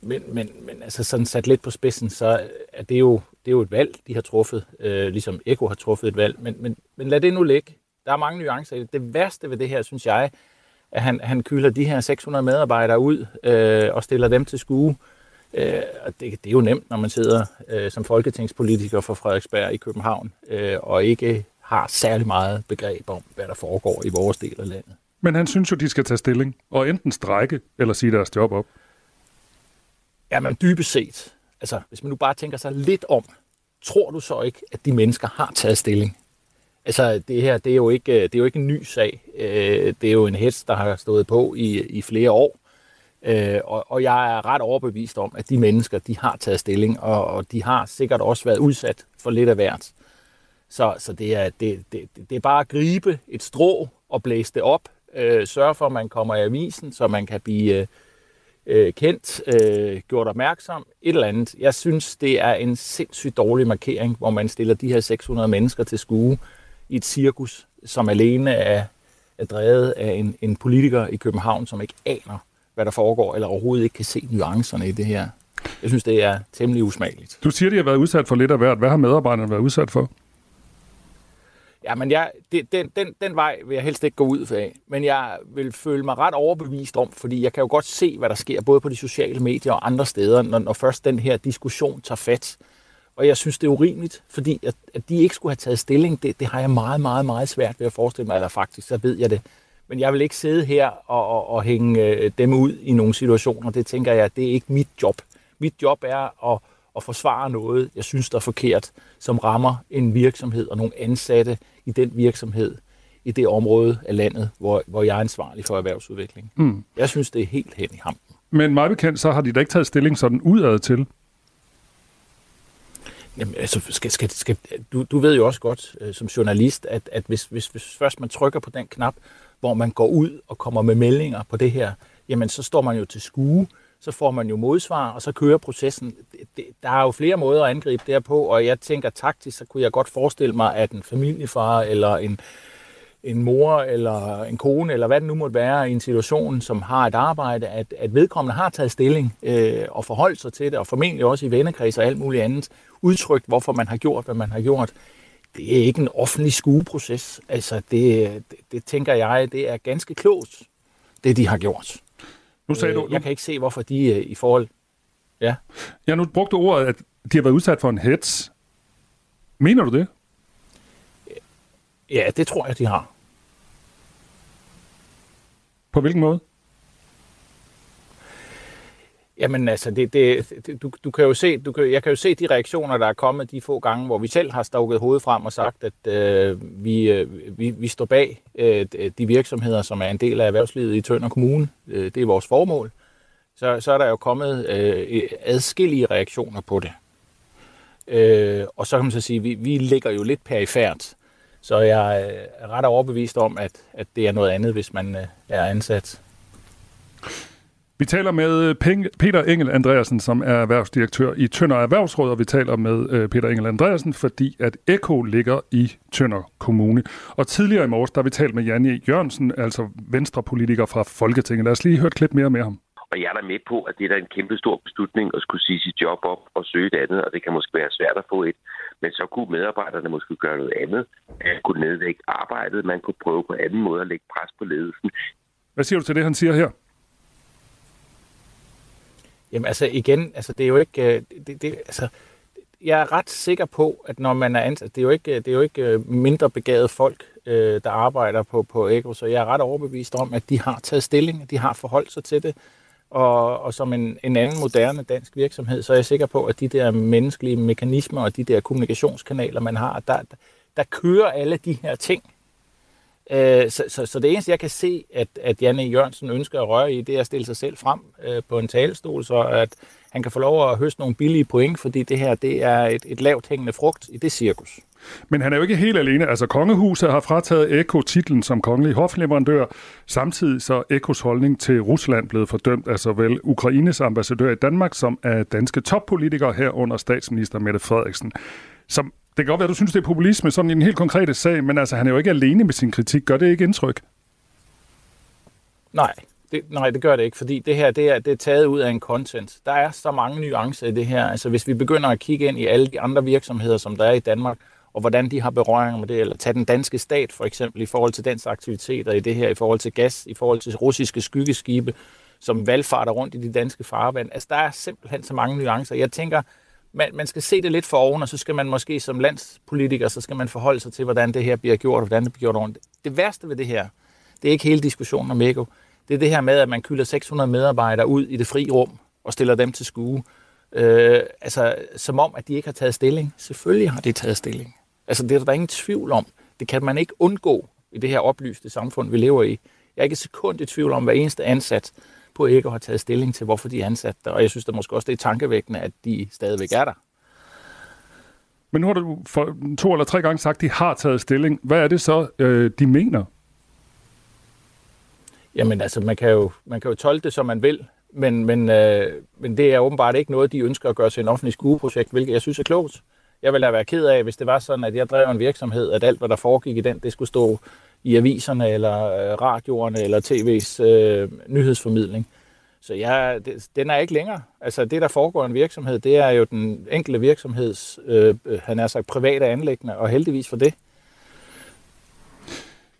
Men, men, men altså sådan sat lidt på spidsen, så er det jo, det er jo et valg, de har truffet, øh, ligesom Eko har truffet et valg. Men, men, men lad det nu ligge. Der er mange nuancer i det. Det værste ved det her, synes jeg, at han, han kylder de her 600 medarbejdere ud øh, og stiller dem til skue. Øh, og det, det er jo nemt, når man sidder øh, som folketingspolitiker for Frederiksberg i København øh, og ikke har særlig meget begreb om, hvad der foregår i vores del af landet. Men han synes jo, de skal tage stilling og enten strække eller sige deres job op. Ja, men dybest set, altså hvis man nu bare tænker sig lidt om, tror du så ikke, at de mennesker har taget stilling? Altså, det her, det er jo ikke, det er jo ikke en ny sag. Øh, det er jo en hest, der har stået på i, i flere år. Øh, og, og jeg er ret overbevist om, at de mennesker, de har taget stilling, og, og de har sikkert også været udsat for lidt af hvert. Så, så det, er, det, det, det er bare at gribe et strå og blæse det op. Øh, sørge for, at man kommer i avisen, så man kan blive øh, øh, kendt, øh, gjort opmærksom, et eller andet. Jeg synes, det er en sindssygt dårlig markering, hvor man stiller de her 600 mennesker til skue i et cirkus, som alene er, er drevet af en, en politiker i København, som ikke aner, hvad der foregår, eller overhovedet ikke kan se nuancerne i det her. Jeg synes, det er temmelig usmageligt. Du siger, de har været udsat for lidt af hvert. Hvad har medarbejderne været udsat for? Ja, men jeg, det, den, den, den vej vil jeg helst ikke gå ud af. Men jeg vil føle mig ret overbevist om, fordi jeg kan jo godt se, hvad der sker, både på de sociale medier og andre steder, når, når først den her diskussion tager fat. Og jeg synes, det er urimeligt, fordi at, at de ikke skulle have taget stilling, det, det har jeg meget, meget, meget svært ved at forestille mig, eller faktisk, så ved jeg det. Men jeg vil ikke sidde her og, og, og hænge øh, dem ud i nogle situationer. Det tænker jeg, det er ikke mit job. Mit job er at, at forsvare noget, jeg synes, der er forkert, som rammer en virksomhed og nogle ansatte i den virksomhed, i det område af landet, hvor, hvor jeg er ansvarlig for erhvervsudvikling. Mm. Jeg synes, det er helt hen i hampen. Men meget bekendt, så har de da ikke taget stilling sådan udad til. Jamen, altså, skal, skal, skal, du, du ved jo også godt øh, som journalist, at, at hvis, hvis, hvis først man trykker på den knap, hvor man går ud og kommer med meldinger på det her, jamen så står man jo til skue, så får man jo modsvar, og så kører processen. Der er jo flere måder at angribe det på, og jeg tænker taktisk, så kunne jeg godt forestille mig, at en familiefar eller en, en mor eller en kone, eller hvad det nu måtte være i en situation, som har et arbejde, at, at vedkommende har taget stilling øh, og forholdt sig til det, og formentlig også i vennekreds og alt muligt andet, udtrykt, hvorfor man har gjort, hvad man har gjort. Det er ikke en offentlig skueproces. Altså, det, det, det tænker jeg, det er ganske klogt, det de har gjort. Nu sagde du, øh, jeg kan ikke se, hvorfor de øh, i forhold... Ja. Ja, nu brugte du ordet, at de har været udsat for en hets. Mener du det? Ja, det tror jeg, de har. På hvilken måde? Jamen altså, det, det, det, du, du kan jo se, du kan, jeg kan jo se de reaktioner, der er kommet de få gange, hvor vi selv har stukket hovedet frem og sagt, at øh, vi, øh, vi, vi står bag øh, de virksomheder, som er en del af erhvervslivet i Tønder Kommune. Øh, det er vores formål. Så, så er der jo kommet øh, adskillige reaktioner på det. Øh, og så kan man så sige, at vi, vi ligger jo lidt perifært. Så jeg øh, er ret overbevist om, at, at det er noget andet, hvis man øh, er ansat vi taler med Peter Engel Andreasen, som er erhvervsdirektør i Tønder Erhvervsråd, og vi taler med øh, Peter Engel Andreasen, fordi at Eko ligger i Tønder Kommune. Og tidligere i morges, der vi talt med Janne Jørgensen, altså venstrepolitiker fra Folketinget. Lad os lige høre et klip mere med ham. Og jeg er da med på, at det er da en kæmpe stor beslutning at skulle sige sit job op og søge et andet, og det kan måske være svært at få et. Men så kunne medarbejderne måske gøre noget andet. Man kunne nedlægge arbejdet, man kunne prøve på anden måde at lægge pres på ledelsen. Hvad siger du til det, han siger her? Jamen altså igen, altså det er jo ikke, øh, det, det, altså, jeg er ret sikker på, at når man er ansat, det er jo ikke, det er jo ikke øh, mindre begavet folk, øh, der arbejder på, på Ego, så jeg er ret overbevist om, at de har taget stilling, at de har forholdt sig til det, og, og som en, en anden moderne dansk virksomhed, så er jeg sikker på, at de der menneskelige mekanismer og de der kommunikationskanaler, man har, der, der kører alle de her ting. Øh, så, så, så det eneste, jeg kan se, at, at Janne Jørgensen ønsker at røre i, det er at stille sig selv frem øh, på en talestol, så at han kan få lov at høste nogle billige point, fordi det her det er et, et lavt hængende frugt i det cirkus. Men han er jo ikke helt alene. Altså, kongehuset har frataget Eko titlen som kongelig hofleverandør. Samtidig så Ekos holdning til Rusland blevet fordømt af såvel Ukraines ambassadør i Danmark som af danske toppolitikere herunder statsminister Mette Frederiksen. Som kan godt være, at du synes, det er populisme sådan i en helt konkret sag, men altså, han er jo ikke alene med sin kritik. Gør det ikke indtryk? Nej, det, nej, det gør det ikke, fordi det her det er, det er taget ud af en content. Der er så mange nuancer i det her. Altså, hvis vi begynder at kigge ind i alle de andre virksomheder, som der er i Danmark, og hvordan de har berøring med det, eller tage den danske stat for eksempel i forhold til dens aktiviteter i det her, i forhold til gas, i forhold til russiske skyggeskibe, som valgfarter rundt i de danske farvand. Altså, der er simpelthen så mange nuancer. Jeg tænker, man, man skal se det lidt for oven, og så skal man måske som landspolitiker, så skal man forholde sig til, hvordan det her bliver gjort, og hvordan det bliver gjort ordentligt. Det værste ved det her, det er ikke hele diskussionen om ego. Det er det her med, at man kylder 600 medarbejdere ud i det fri rum og stiller dem til skue. Øh, altså, som om, at de ikke har taget stilling. Selvfølgelig har de taget stilling. Altså, det er der ingen tvivl om. Det kan man ikke undgå i det her oplyste samfund, vi lever i. Jeg er ikke et sekund i tvivl om, hver eneste ansat på ikke har taget stilling til, hvorfor de er ansat der. Og jeg synes da måske også, det er tankevækkende, at de stadigvæk er der. Men nu har du for to eller tre gange sagt, at de har taget stilling. Hvad er det så, øh, de mener? Jamen altså, man kan jo, man kan jo tolke det, som man vil, men, men, øh, men det er åbenbart ikke noget, de ønsker at gøre til en offentlig skueprojekt, hvilket jeg synes er klogt. Jeg ville da være ked af, hvis det var sådan, at jeg drev en virksomhed, at alt, hvad der foregik i den, det skulle stå i aviserne, eller øh, radioerne, eller tv's øh, nyhedsformidling. Så ja, det, den er ikke længere. Altså det, der foregår i en virksomhed, det er jo den enkelte virksomheds, øh, han er sagt, private anlæggende, og heldigvis for det.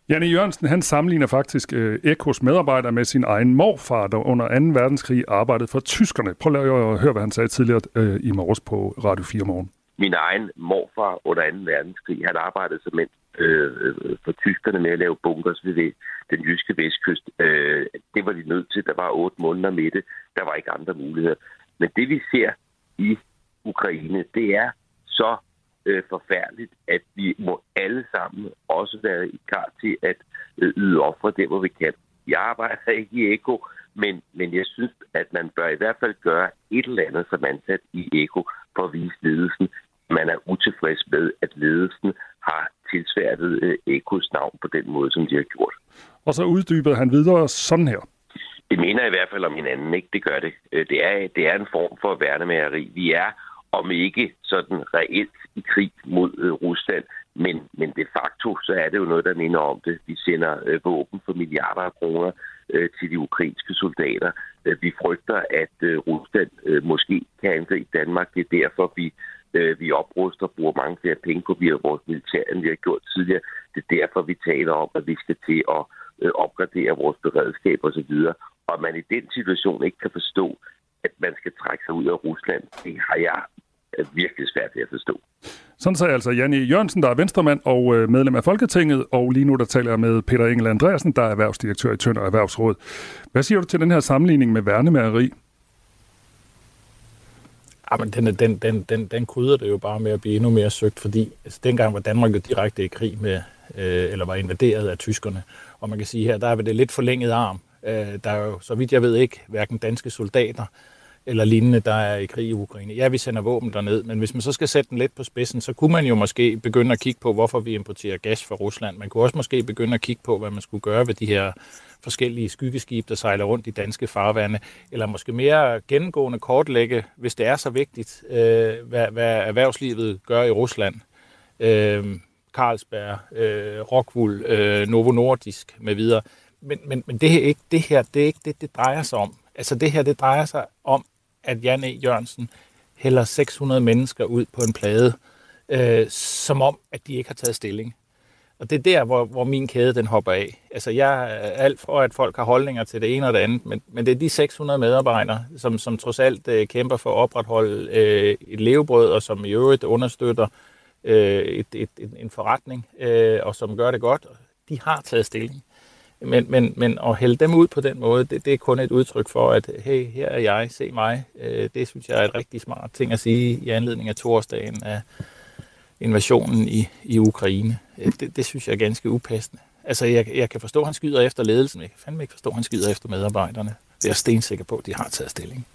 Janne Jørgensen, han sammenligner faktisk øh, Ekos medarbejder med sin egen morfar, der under 2. verdenskrig arbejdede for tyskerne. Prøv at høre, hvad han sagde tidligere øh, i morges på Radio 4 morgen. Min egen morfar under 2. verdenskrig, han arbejdede som en Øh, øh, for tyskerne med at lave bunkers ved den jyske vestkyst. Øh, det var de nødt til. Der var otte måneder med det. Der var ikke andre muligheder. Men det vi ser i Ukraine, det er så øh, forfærdeligt, at vi må alle sammen også være klar til at øh, yde ofre der, hvor vi kan. Jeg arbejder ikke i Eko, men, men jeg synes, at man bør i hvert fald gøre et eller andet som ansat i Eko for at vise ledelsen, man er utilfreds med, at ledelsen har tilsværtet øh, Ekos navn på den måde, som de har gjort. Og så uddybede han videre sådan her. Det mener i hvert fald om hinanden, ikke? Det gør det. Øh, det er, det er en form for værnemageri. Vi er, om ikke sådan reelt i krig mod øh, Rusland, men, men de facto, så er det jo noget, der minder om det. Vi sender øh, våben for milliarder af kroner øh, til de ukrainske soldater. Øh, vi frygter, at øh, Rusland øh, måske kan angribe Danmark. Det er derfor, vi Øh, vi opruster og bruger mange flere penge på via vores militær, end vi har gjort tidligere. Det er derfor, vi taler om, at vi skal til at øh, opgradere vores beredskab osv. Og at man i den situation ikke kan forstå, at man skal trække sig ud af Rusland, det har jeg øh, virkelig svært ved at forstå. Sådan sagde altså Janne Jørgensen, der er venstremand og øh, medlem af Folketinget, og lige nu der taler jeg med Peter Engel Andreasen, der er erhvervsdirektør i Tønder Erhvervsråd. Hvad siger du til den her sammenligning med værnemageri? Ja, men den, den, den, den, den krydder det jo bare med at blive endnu mere søgt, fordi altså, dengang var Danmark jo direkte i krig med, øh, eller var invaderet af tyskerne. Og man kan sige her, der er det lidt forlænget arm. Øh, der er jo, så vidt jeg ved ikke, hverken danske soldater eller lignende, der er i krig i Ukraine. Ja, vi sender våben derned, men hvis man så skal sætte den lidt på spidsen, så kunne man jo måske begynde at kigge på, hvorfor vi importerer gas fra Rusland. Man kunne også måske begynde at kigge på, hvad man skulle gøre ved de her forskellige skyggeskib, der sejler rundt i danske farvande, eller måske mere gennemgående kortlægge, hvis det er så vigtigt, øh, hvad, hvad erhvervslivet gør i Rusland. Øh, Carlsberg, øh, Rockwool, øh, Novo Nordisk med videre. Men, men, men det, her, ikke, det her, det er ikke det, det drejer sig om. Altså det her, det drejer sig om, at Jan E. Jørgensen hælder 600 mennesker ud på en plade, øh, som om, at de ikke har taget stilling. Og det er der, hvor, hvor min kæde den hopper af. Altså jeg er alt for, at folk har holdninger til det ene og det andet, men, men det er de 600 medarbejdere, som, som trods alt øh, kæmper for at opretholde øh, et levebrød, og som i øvrigt understøtter øh, et, et, et, en forretning, øh, og som gør det godt. De har taget stilling. Men, men, men at hælde dem ud på den måde, det, det er kun et udtryk for, at hey, her er jeg, se mig. Øh, det synes jeg er et rigtig smart ting at sige i anledning af toårsdagen af invasionen i, i Ukraine. Øh, det, det synes jeg er ganske upassende. Altså, jeg, jeg kan forstå, at han skyder efter ledelsen. Jeg kan fandme ikke forstå, at han skyder efter medarbejderne. Det er stensikker på, at de har taget stilling.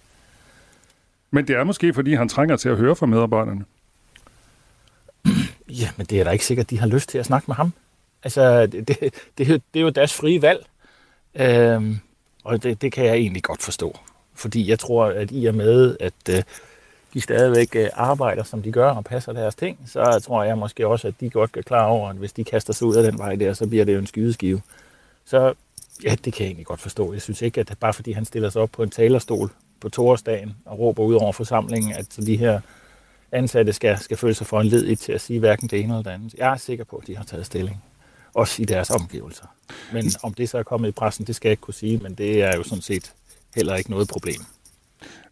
Men det er måske, fordi han trænger til at høre fra medarbejderne. Ja, men det er da ikke sikkert, at de har lyst til at snakke med ham. Altså, det, det, det, det er jo deres frie valg. Øhm, og det, det kan jeg egentlig godt forstå. Fordi jeg tror, at i og med, at øh, de stadigvæk øh, arbejder, som de gør, og passer deres ting, så tror jeg måske også, at de godt kan klar over, at hvis de kaster sig ud af den vej der, så bliver det jo en skydeskive. Så ja, det kan jeg egentlig godt forstå. Jeg synes ikke, at bare fordi han stiller sig op på en talerstol på torsdagen og råber ud over forsamlingen, at de her ansatte skal, skal føle sig for en led til at sige hverken det ene eller det andet. Jeg er sikker på, at de har taget stilling også i deres omgivelser. Men om det så er kommet i pressen, det skal jeg ikke kunne sige, men det er jo sådan set heller ikke noget problem.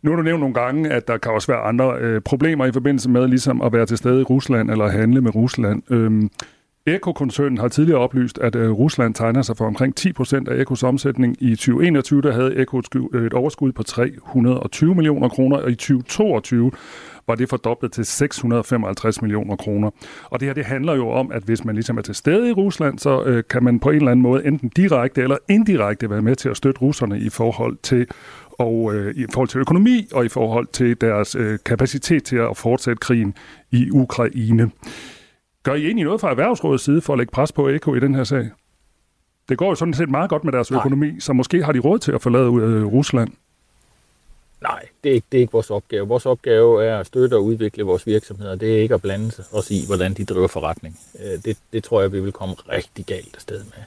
Nu har du nævnt nogle gange, at der kan også være andre øh, problemer i forbindelse med ligesom at være til stede i Rusland eller handle med Rusland. Øhm, Eko-koncernen har tidligere oplyst, at øh, Rusland tegner sig for omkring 10% af Ekos omsætning. I 2021 der havde Eko et overskud på 320 millioner kroner, og i 2022 var det fordoblet til 655 millioner kroner. Og det her det handler jo om, at hvis man ligesom er til stede i Rusland, så øh, kan man på en eller anden måde enten direkte eller indirekte være med til at støtte russerne i forhold til og øh, i forhold til økonomi og i forhold til deres øh, kapacitet til at fortsætte krigen i Ukraine. Gør I egentlig noget fra erhvervsrådets side for at lægge pres på Eko i den her sag? Det går jo sådan set meget godt med deres økonomi, Nej. så måske har de råd til at forlade øh, Rusland. Nej, det er, ikke, det er ikke vores opgave. Vores opgave er at støtte og udvikle vores virksomheder. Det er ikke at blande os i, hvordan de driver forretning. Øh, det, det tror jeg, vi vil komme rigtig galt afsted med.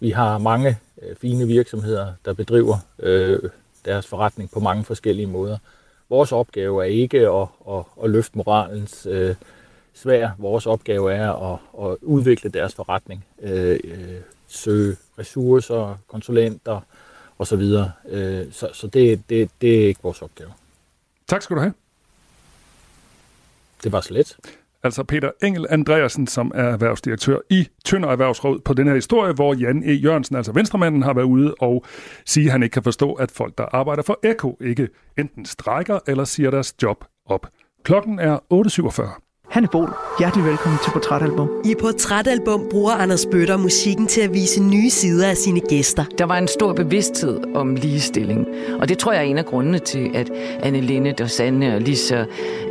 Vi har mange øh, fine virksomheder, der bedriver øh, deres forretning på mange forskellige måder. Vores opgave er ikke at, at, at løfte moralens øh, svær. Vores opgave er at, at udvikle deres forretning. Øh, øh, søge ressourcer, konsulenter, og så videre. Øh, så så det, det, det er ikke vores opgave. Tak skal du have. Det var så let. Altså Peter Engel Andreasen, som er erhvervsdirektør i Tønder Erhvervsråd på den her historie, hvor Jan E. Jørgensen, altså venstremanden, har været ude og sige, at han ikke kan forstå, at folk, der arbejder for Eko, ikke enten strækker eller siger deres job op. Klokken er 8.47. Hanne Bol, hjertelig velkommen til Portrætalbum. I Portrætalbum bruger Anders Bøtter musikken til at vise nye sider af sine gæster. Der var en stor bevidsthed om ligestilling, og det tror jeg er en af grundene til, at Anne Linde, og Sanne og Lisa,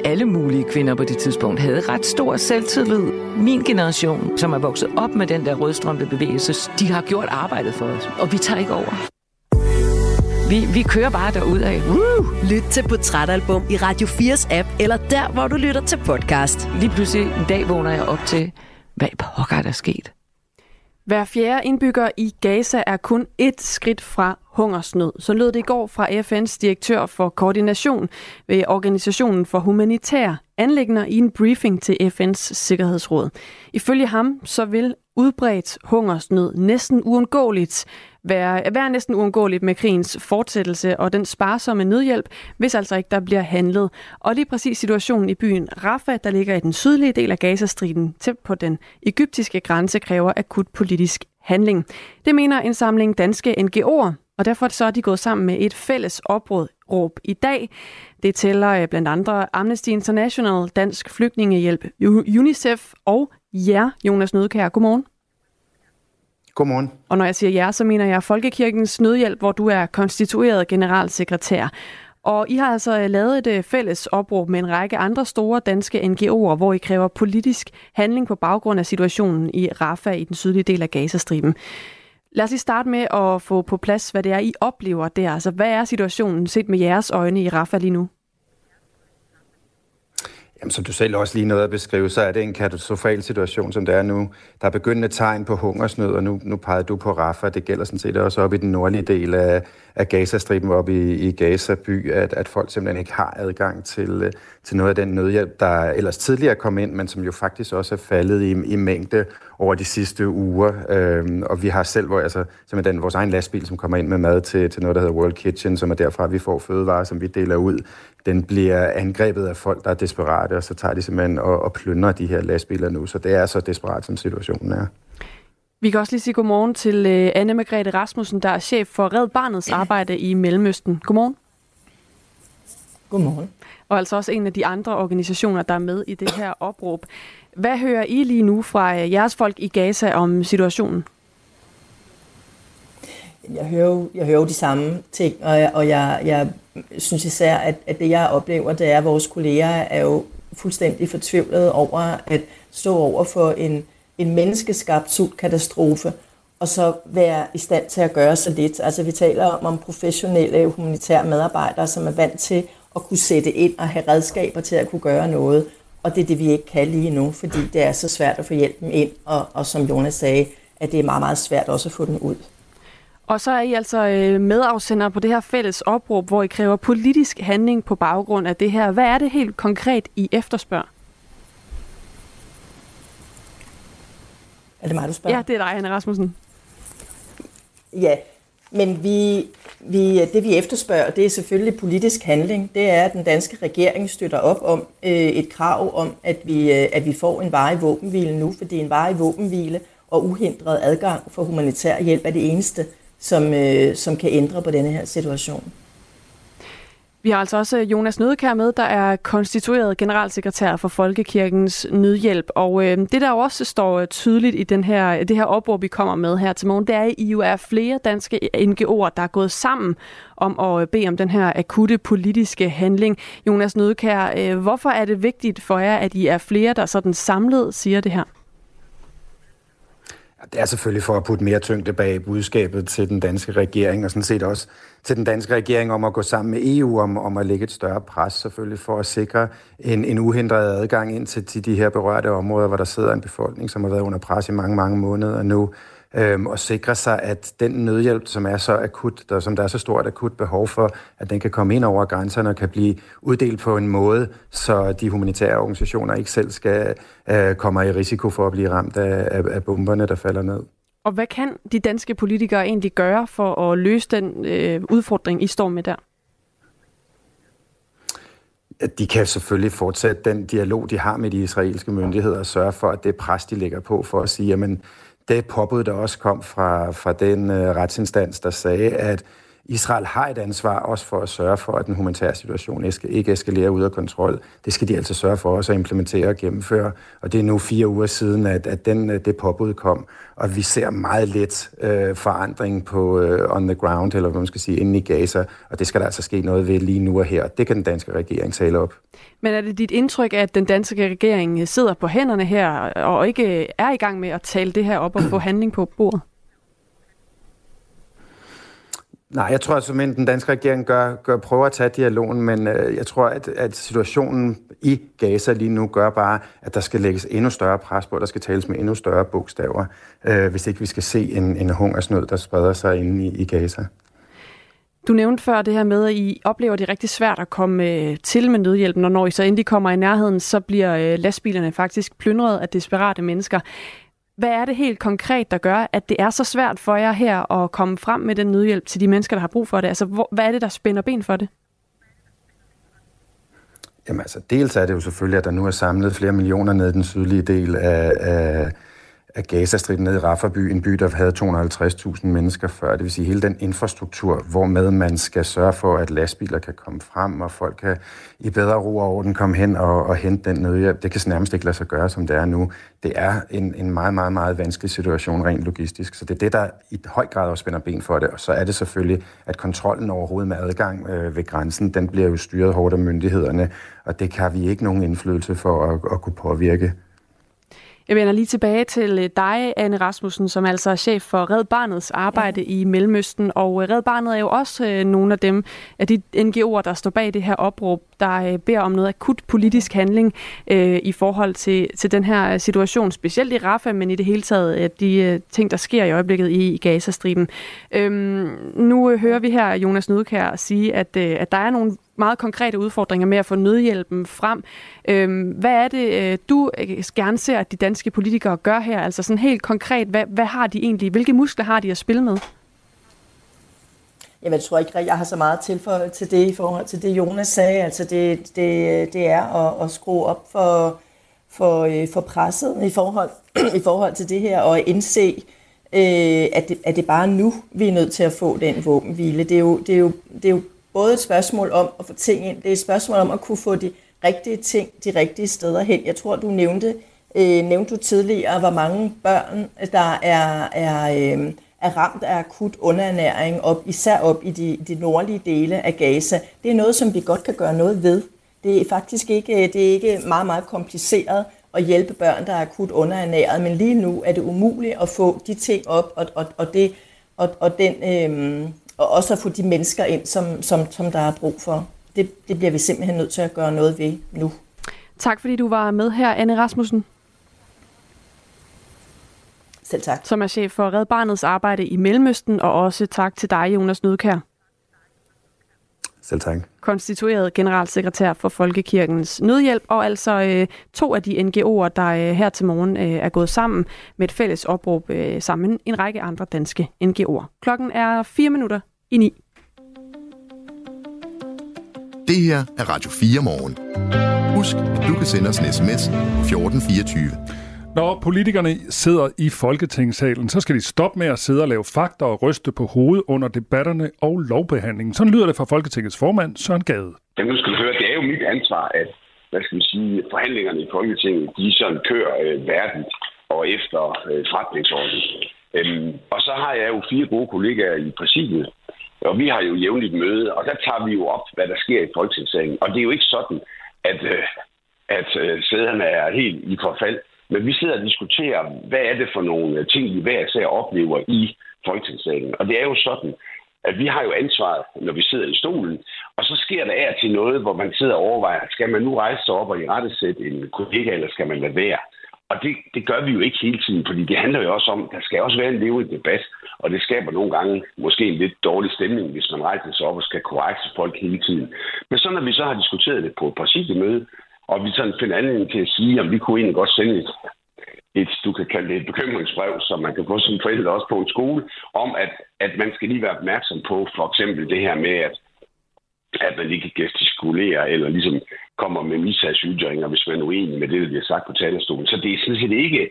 alle mulige kvinder på det tidspunkt, havde ret stor selvtillid. Min generation, som er vokset op med den der rødstrømpe bevægelse, de har gjort arbejdet for os, og vi tager ikke over. Vi, vi kører bare derud af. Woo! Lyt til Portrætalbum i Radio 4's app, eller der, hvor du lytter til podcast. Lige pludselig en dag vågner jeg op til, hvad pokker er der sket? Hver fjerde indbygger i Gaza er kun et skridt fra hungersnød. Så lød det i går fra FN's direktør for koordination ved Organisationen for Humanitær Anlægner i en briefing til FN's Sikkerhedsråd. Ifølge ham så vil udbredt hungersnød næsten uundgåeligt være, være næsten uundgåeligt med krigens fortsættelse og den sparsomme nødhjælp, hvis altså ikke der bliver handlet. Og lige præcis situationen i byen Rafah, der ligger i den sydlige del af Gazastriden, tæt på den egyptiske grænse, kræver akut politisk handling. Det mener en samling danske NGO'er, og derfor så er de gået sammen med et fælles opråd råb i dag. Det tæller øh, blandt andre Amnesty International, Dansk Flygtningehjælp, UNICEF og jer, Jonas Nødkær. Godmorgen. Godmorgen. Og når jeg siger jer, så mener jeg Folkekirkens Nødhjælp, hvor du er konstitueret generalsekretær. Og I har altså øh, lavet et øh, fælles opråb med en række andre store danske NGO'er, hvor I kræver politisk handling på baggrund af situationen i Rafah i den sydlige del af Gazastriben. Lad os lige starte med at få på plads, hvad det er, I oplever der. Altså, hvad er situationen set med jeres øjne i Rafah lige nu? Jamen, som du selv også lige nåede at beskrive, så er det en katastrofal situation, som det er nu. Der er begyndende tegn på hungersnød, og nu, nu pegede du på Rafa. Det gælder sådan set også op i den nordlige del af, af Gazastriben, op i, i Gaza by, at, at folk simpelthen ikke har adgang til, øh, til noget af den nødhjælp, der ellers tidligere kom ind, men som jo faktisk også er faldet i, i mængde over de sidste uger. Øhm, og vi har selv, hvor, altså, simpelthen den, vores egen lastbil, som kommer ind med mad til, til noget, der hedder World Kitchen, som er derfra, vi får fødevarer, som vi deler ud. Den bliver angrebet af folk, der er desperate, og så tager de simpelthen og, og plyndrer de her lastbiler nu. Så det er så desperat, som situationen er. Vi kan også lige sige godmorgen til øh, Anne Margrethe Rasmussen, der er chef for Red Barnets arbejde i Mellemøsten. Godmorgen. Godmorgen. Og altså også en af de andre organisationer, der er med i det her opråb. Hvad hører I lige nu fra øh, jeres folk i Gaza om situationen? Jeg hører jo, jeg hører jo de samme ting, og jeg, og jeg, jeg synes især, at, at det jeg oplever, det er, at vores kolleger er jo fuldstændig fortvivlede over at stå over for en, en menneskeskabt sultkatastrofe, og så være i stand til at gøre så lidt. Altså vi taler om, om professionelle humanitære medarbejdere, som er vant til at kunne sætte ind og have redskaber til at kunne gøre noget. Og det er det, vi ikke kan lige nu, fordi det er så svært at få hjælpen ind, og, og som Jonas sagde, at det er meget, meget svært også at få den ud. Og så er I altså øh, medafsender på det her fælles opråb, hvor I kræver politisk handling på baggrund af det her. Hvad er det helt konkret, I efterspørger? Er det mig, du spørger? Ja, det er dig, Anne Rasmussen. Ja, men vi, vi, det vi efterspørger, det er selvfølgelig politisk handling. Det er, at den danske regering støtter op om øh, et krav om, at vi, øh, at vi får en varig våbenhvile nu, fordi en varig våbenhvile og uhindret adgang for humanitær hjælp er det eneste, som, øh, som kan ændre på denne her situation. Vi har altså også øh, Jonas Nødekær med, der er konstitueret generalsekretær for Folkekirkens Nødhjælp. Og øh, det, der også står øh, tydeligt i den her, det her opråb, vi kommer med her til morgen, det er, at I jo er flere danske NGO'er, der er gået sammen om at øh, bede om den her akutte politiske handling. Jonas Nødekær, øh, hvorfor er det vigtigt for jer, at I er flere, der sådan samlet siger det her? Det er selvfølgelig for at putte mere tyngde bag budskabet til den danske regering, og sådan set også til den danske regering om at gå sammen med EU om, om at lægge et større pres selvfølgelig for at sikre en, en uhindret adgang ind til, til de her berørte områder, hvor der sidder en befolkning, som har været under pres i mange, mange måneder nu øhm, og sikre sig, at den nødhjælp, som er så akut, der, som der er så stort akut behov for, at den kan komme ind over grænserne og kan blive uddelt på en måde, så de humanitære organisationer ikke selv skal øh, komme i risiko for at blive ramt af, af, af bomberne, der falder ned. Og hvad kan de danske politikere egentlig gøre for at løse den øh, udfordring, I står med der? De kan selvfølgelig fortsætte den dialog, de har med de israelske myndigheder og sørge for, at det pres, de lægger på for at sige, jamen det påbud, der også kom fra, fra den øh, retsinstans, der sagde, at Israel har et ansvar også for at sørge for, at den humanitære situation ikke eskalerer ud af kontrol. Det skal de altså sørge for også at implementere og gennemføre. Og det er nu fire uger siden, at, at den, øh, det påbud kom. Og vi ser meget lidt øh, forandring på øh, on the ground, eller hvad man skal sige, inde i Gaza. Og det skal der altså ske noget ved lige nu og her. Det kan den danske regering tale op. Men er det dit indtryk, at den danske regering sidder på hænderne her, og ikke er i gang med at tale det her op og få handling på bordet? Nej, jeg tror at den danske regering gør, gør, prøver at tage dialogen, men øh, jeg tror, at, at situationen i Gaza lige nu gør bare, at der skal lægges endnu større pres på, der skal tales med endnu større bogstaver, øh, hvis ikke vi skal se en, en hungersnød, der spreder sig inde i, i Gaza. Du nævnte før det her med, at I oplever det rigtig svært at komme øh, til med nødhjælpen, og når I så endelig kommer i nærheden, så bliver øh, lastbilerne faktisk plyndret af desperate mennesker. Hvad er det helt konkret, der gør, at det er så svært for jer her at komme frem med den nødhjælp til de mennesker, der har brug for det? Altså, hvor, hvad er det, der spænder ben for det? Jamen altså, dels er det jo selvfølgelig, at der nu er samlet flere millioner ned i den sydlige del af, af, af Gazastriden nede i Rafah-by, en by, der havde 250.000 mennesker før. Det vil sige hele den infrastruktur, hvor med man skal sørge for, at lastbiler kan komme frem, og folk kan i bedre ro og orden komme hen og, og hente den nødhjælp. Det kan nærmest ikke lade sig gøre, som det er nu. Det er en, en meget, meget, meget vanskelig situation rent logistisk. Så det er det, der i høj grad også spænder ben for det. Og så er det selvfølgelig, at kontrollen overhovedet med adgang øh, ved grænsen, den bliver jo styret hårdt af myndighederne, og det kan vi ikke nogen indflydelse for at, at kunne påvirke. Jeg vender lige tilbage til øh, dig, Anne Rasmussen, som altså er chef for Red Barnets arbejde ja. i Mellemøsten. Og øh, Red Barnet er jo også øh, nogle af dem, af de NGO'er, der står bag det her opråb, der beder om noget akut politisk handling øh, i forhold til, til den her situation, specielt i Rafah, men i det hele taget de øh, ting, der sker i øjeblikket i, i Gazastriben. Øhm, nu øh, hører vi her Jonas Nødkær sige, at, øh, at der er nogle meget konkrete udfordringer med at få nødhjælpen frem. Øhm, hvad er det, øh, du øh, gerne ser, at de danske politikere gør her? Altså sådan helt konkret, hvad, hvad har de egentlig? Hvilke muskler har de at spille med? Jamen, jeg tror ikke, jeg har så meget til, for, til det i forhold til det, Jonas sagde. Altså, det, det, det er at, at skrue op for, for, øh, for presset i forhold, i forhold til det her, og indse, øh, at det, at det bare nu, vi er nødt til at få den våbenhvile. Det er jo, det er jo, det er jo både et spørgsmål om at få ting ind, det er et spørgsmål om at kunne få de rigtige ting de rigtige steder hen. Jeg tror, du nævnte, øh, nævnte du tidligere, hvor mange børn, der er, er, øh, er ramt af akut underernæring, op, især op i de, de nordlige dele af Gaza. Det er noget, som vi godt kan gøre noget ved. Det er faktisk ikke, øh, det er ikke meget, meget kompliceret at hjælpe børn, der er akut underernæret, men lige nu er det umuligt at få de ting op, og, og, og, det, og, og den... øhm, og også at få de mennesker ind, som, som, som der er brug for. Det, det bliver vi simpelthen nødt til at gøre noget ved nu. Tak fordi du var med her, Anne Rasmussen. Selv tak. Som er chef for Red Barnets arbejde i Mellemøsten, og også tak til dig, Jonas Nødkær. Selv tak. Konstitueret generalsekretær for Folkekirkens Nødhjælp, og altså øh, to af de NGO'er, der øh, her til morgen øh, er gået sammen med et fælles opråb øh, sammen med en række andre danske NGO'er. Klokken er fire minutter i ni. Det her er Radio 4 morgen. Husk, at du kan sende os en sms 1424. Når politikerne sidder i Folketingssalen, så skal de stoppe med at sidde og lave fakta og ryste på hovedet under debatterne og lovbehandlingen. Sådan lyder det fra Folketingets formand, Søren Gade. Jamen, nu skal du høre, det er jo mit ansvar, at hvad skal man sige, forhandlingerne i Folketinget, de sådan kører øh, verden og efter øh, forretningsordenen. Øhm, og så har jeg jo fire gode kollegaer i præsidiet, og vi har jo jævnligt møde, og der tager vi jo op, hvad der sker i Folketingssalen. Og det er jo ikke sådan, at, øh, at øh, sæderne er helt i forfald. Men vi sidder og diskuterer, hvad er det for nogle øh, ting, vi hver især oplever i Folketingssalen. Og det er jo sådan, at vi har jo ansvaret, når vi sidder i stolen, og så sker der af til noget, hvor man sidder og overvejer, skal man nu rejse sig op og i rette sætte en kollega, eller skal man lade være? Og det, det gør vi jo ikke hele tiden, fordi det handler jo også om, at der skal også være en levende debat, og det skaber nogle gange måske en lidt dårlig stemning, hvis man rejser sig op og skal korrekte folk hele tiden. Men så når vi så har diskuteret det på et præsidiemøde, og vi sådan finder anledning til at sige, om vi kunne egentlig godt sende et, et, du kan kalde det et bekymringsbrev, som man kan få som forældre også på en skole, om at, at man skal lige være opmærksom på for eksempel det her med, at, at man ikke gestikulere eller ligesom kommer med misagsytringer, hvis man er uenig med det, der bliver sagt på talerstolen. Så det er sådan set ikke,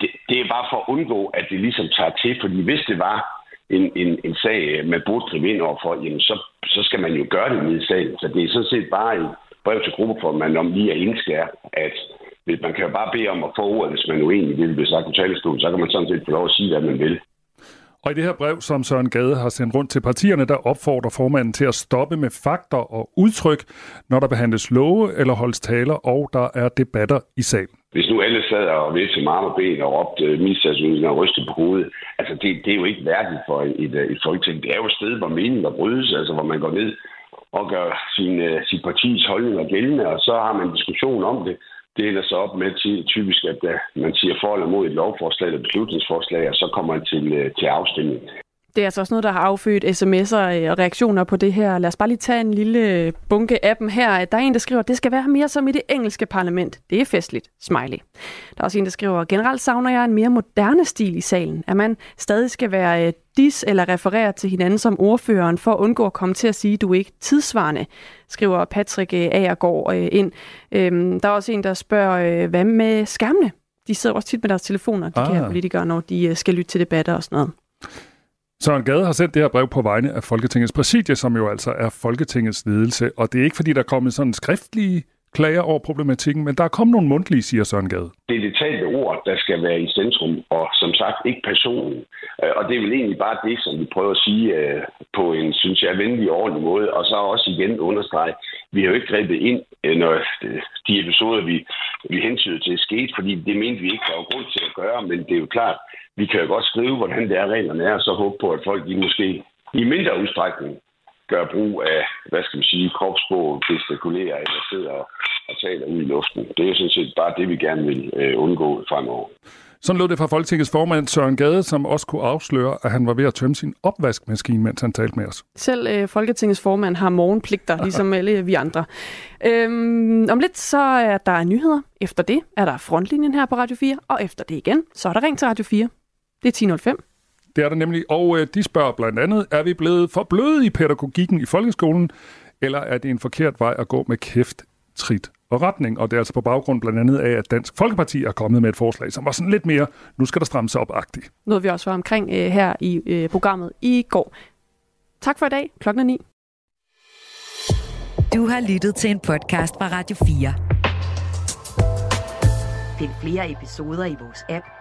det, det er bare for at undgå, at det ligesom tager til, fordi hvis det var en, en, en sag, man burde gribe ind overfor, jamen så, så skal man jo gøre det nede i sagen. Så det er sådan set bare en, brev til gruppeformanden om lige at indskære, at man kan jo bare bede om at få ordet, hvis man er uenig i det, bliver sagt på talerstolen, så kan man sådan set få lov at sige, hvad man vil. Og i det her brev, som Søren Gade har sendt rundt til partierne, der opfordrer formanden til at stoppe med fakter og udtryk, når der behandles love eller holdes taler, og der er debatter i salen. Hvis nu alle sad og til marm og ben og råbte misagsynninger og rystede på hovedet, altså det, det er jo ikke værdigt for et, et folketing. Det er jo et sted, hvor meningen brydes, altså hvor man går ned og gør sin, uh, sit partis holdninger gældende, og så har man en diskussion om det. Det ender så op med til, typisk, at uh, man siger for eller mod et lovforslag eller beslutningsforslag, og så kommer man til, uh, til afstemning. Det er altså også noget, der har affødt sms'er og reaktioner på det her. Lad os bare lige tage en lille bunke af dem her. Der er en, der skriver, det skal være mere som i det engelske parlament. Det er festligt. Smiley. Der er også en, der skriver, generelt savner jeg en mere moderne stil i salen. At man stadig skal være øh, dis eller referere til hinanden som ordføreren, for at undgå at komme til at sige, du er ikke tidsvarende, skriver Patrick øh, Agergaard øh, ind. Øhm, der er også en, der spørger, hvad med skærmene? De sidder også tit med deres telefoner, de ah. her politikere, når de øh, skal lytte til debatter og sådan noget. Søren Gade har sendt det her brev på vegne af Folketingets præsidie, som jo altså er Folketingets ledelse. Og det er ikke, fordi der er kommet sådan skriftlige klager over problematikken, men der er kommet nogle mundtlige, siger Søren Gade. Det er det talte ord, der skal være i centrum, og som sagt ikke personen. Øh, og det er vel egentlig bare det, som vi prøver at sige øh, på en, synes jeg, venlig og ordentlig måde. Og så også igen understrege, vi har jo ikke grebet ind, øh, når de episoder, vi, vi hentyder til, skete, fordi det mente vi ikke, der var grund til at gøre. Men det er jo klart, vi kan jo godt skrive, hvordan det er, reglerne er, og så håbe på, at folk de måske i mindre udstrækning gør brug af, hvad skal man sige, kropssprog, gestikulerer eller sidder og, og taler ud i luften. Det er sådan set bare det, vi gerne vil øh, undgå fremover. Sådan lød det fra Folketingets formand Søren Gade, som også kunne afsløre, at han var ved at tømme sin opvaskemaskine, mens han talte med os. Selv øh, Folketingets formand har morgenpligter, ligesom alle vi andre. Øhm, om lidt så er der nyheder. Efter det er der frontlinjen her på Radio 4, og efter det igen, så er der ring til Radio 4. Det er 10.05. Det er der nemlig, og øh, de spørger blandt andet, er vi blevet for bløde i pædagogikken i folkeskolen, eller er det en forkert vej at gå med kæft, trit og retning? Og det er altså på baggrund blandt andet af, at Dansk Folkeparti er kommet med et forslag, som var sådan lidt mere, nu skal der strammes op-agtigt. Noget vi også var omkring øh, her i øh, programmet i går. Tak for i dag. Klokken er 9. Du har lyttet til en podcast fra Radio 4. Find flere episoder i vores app,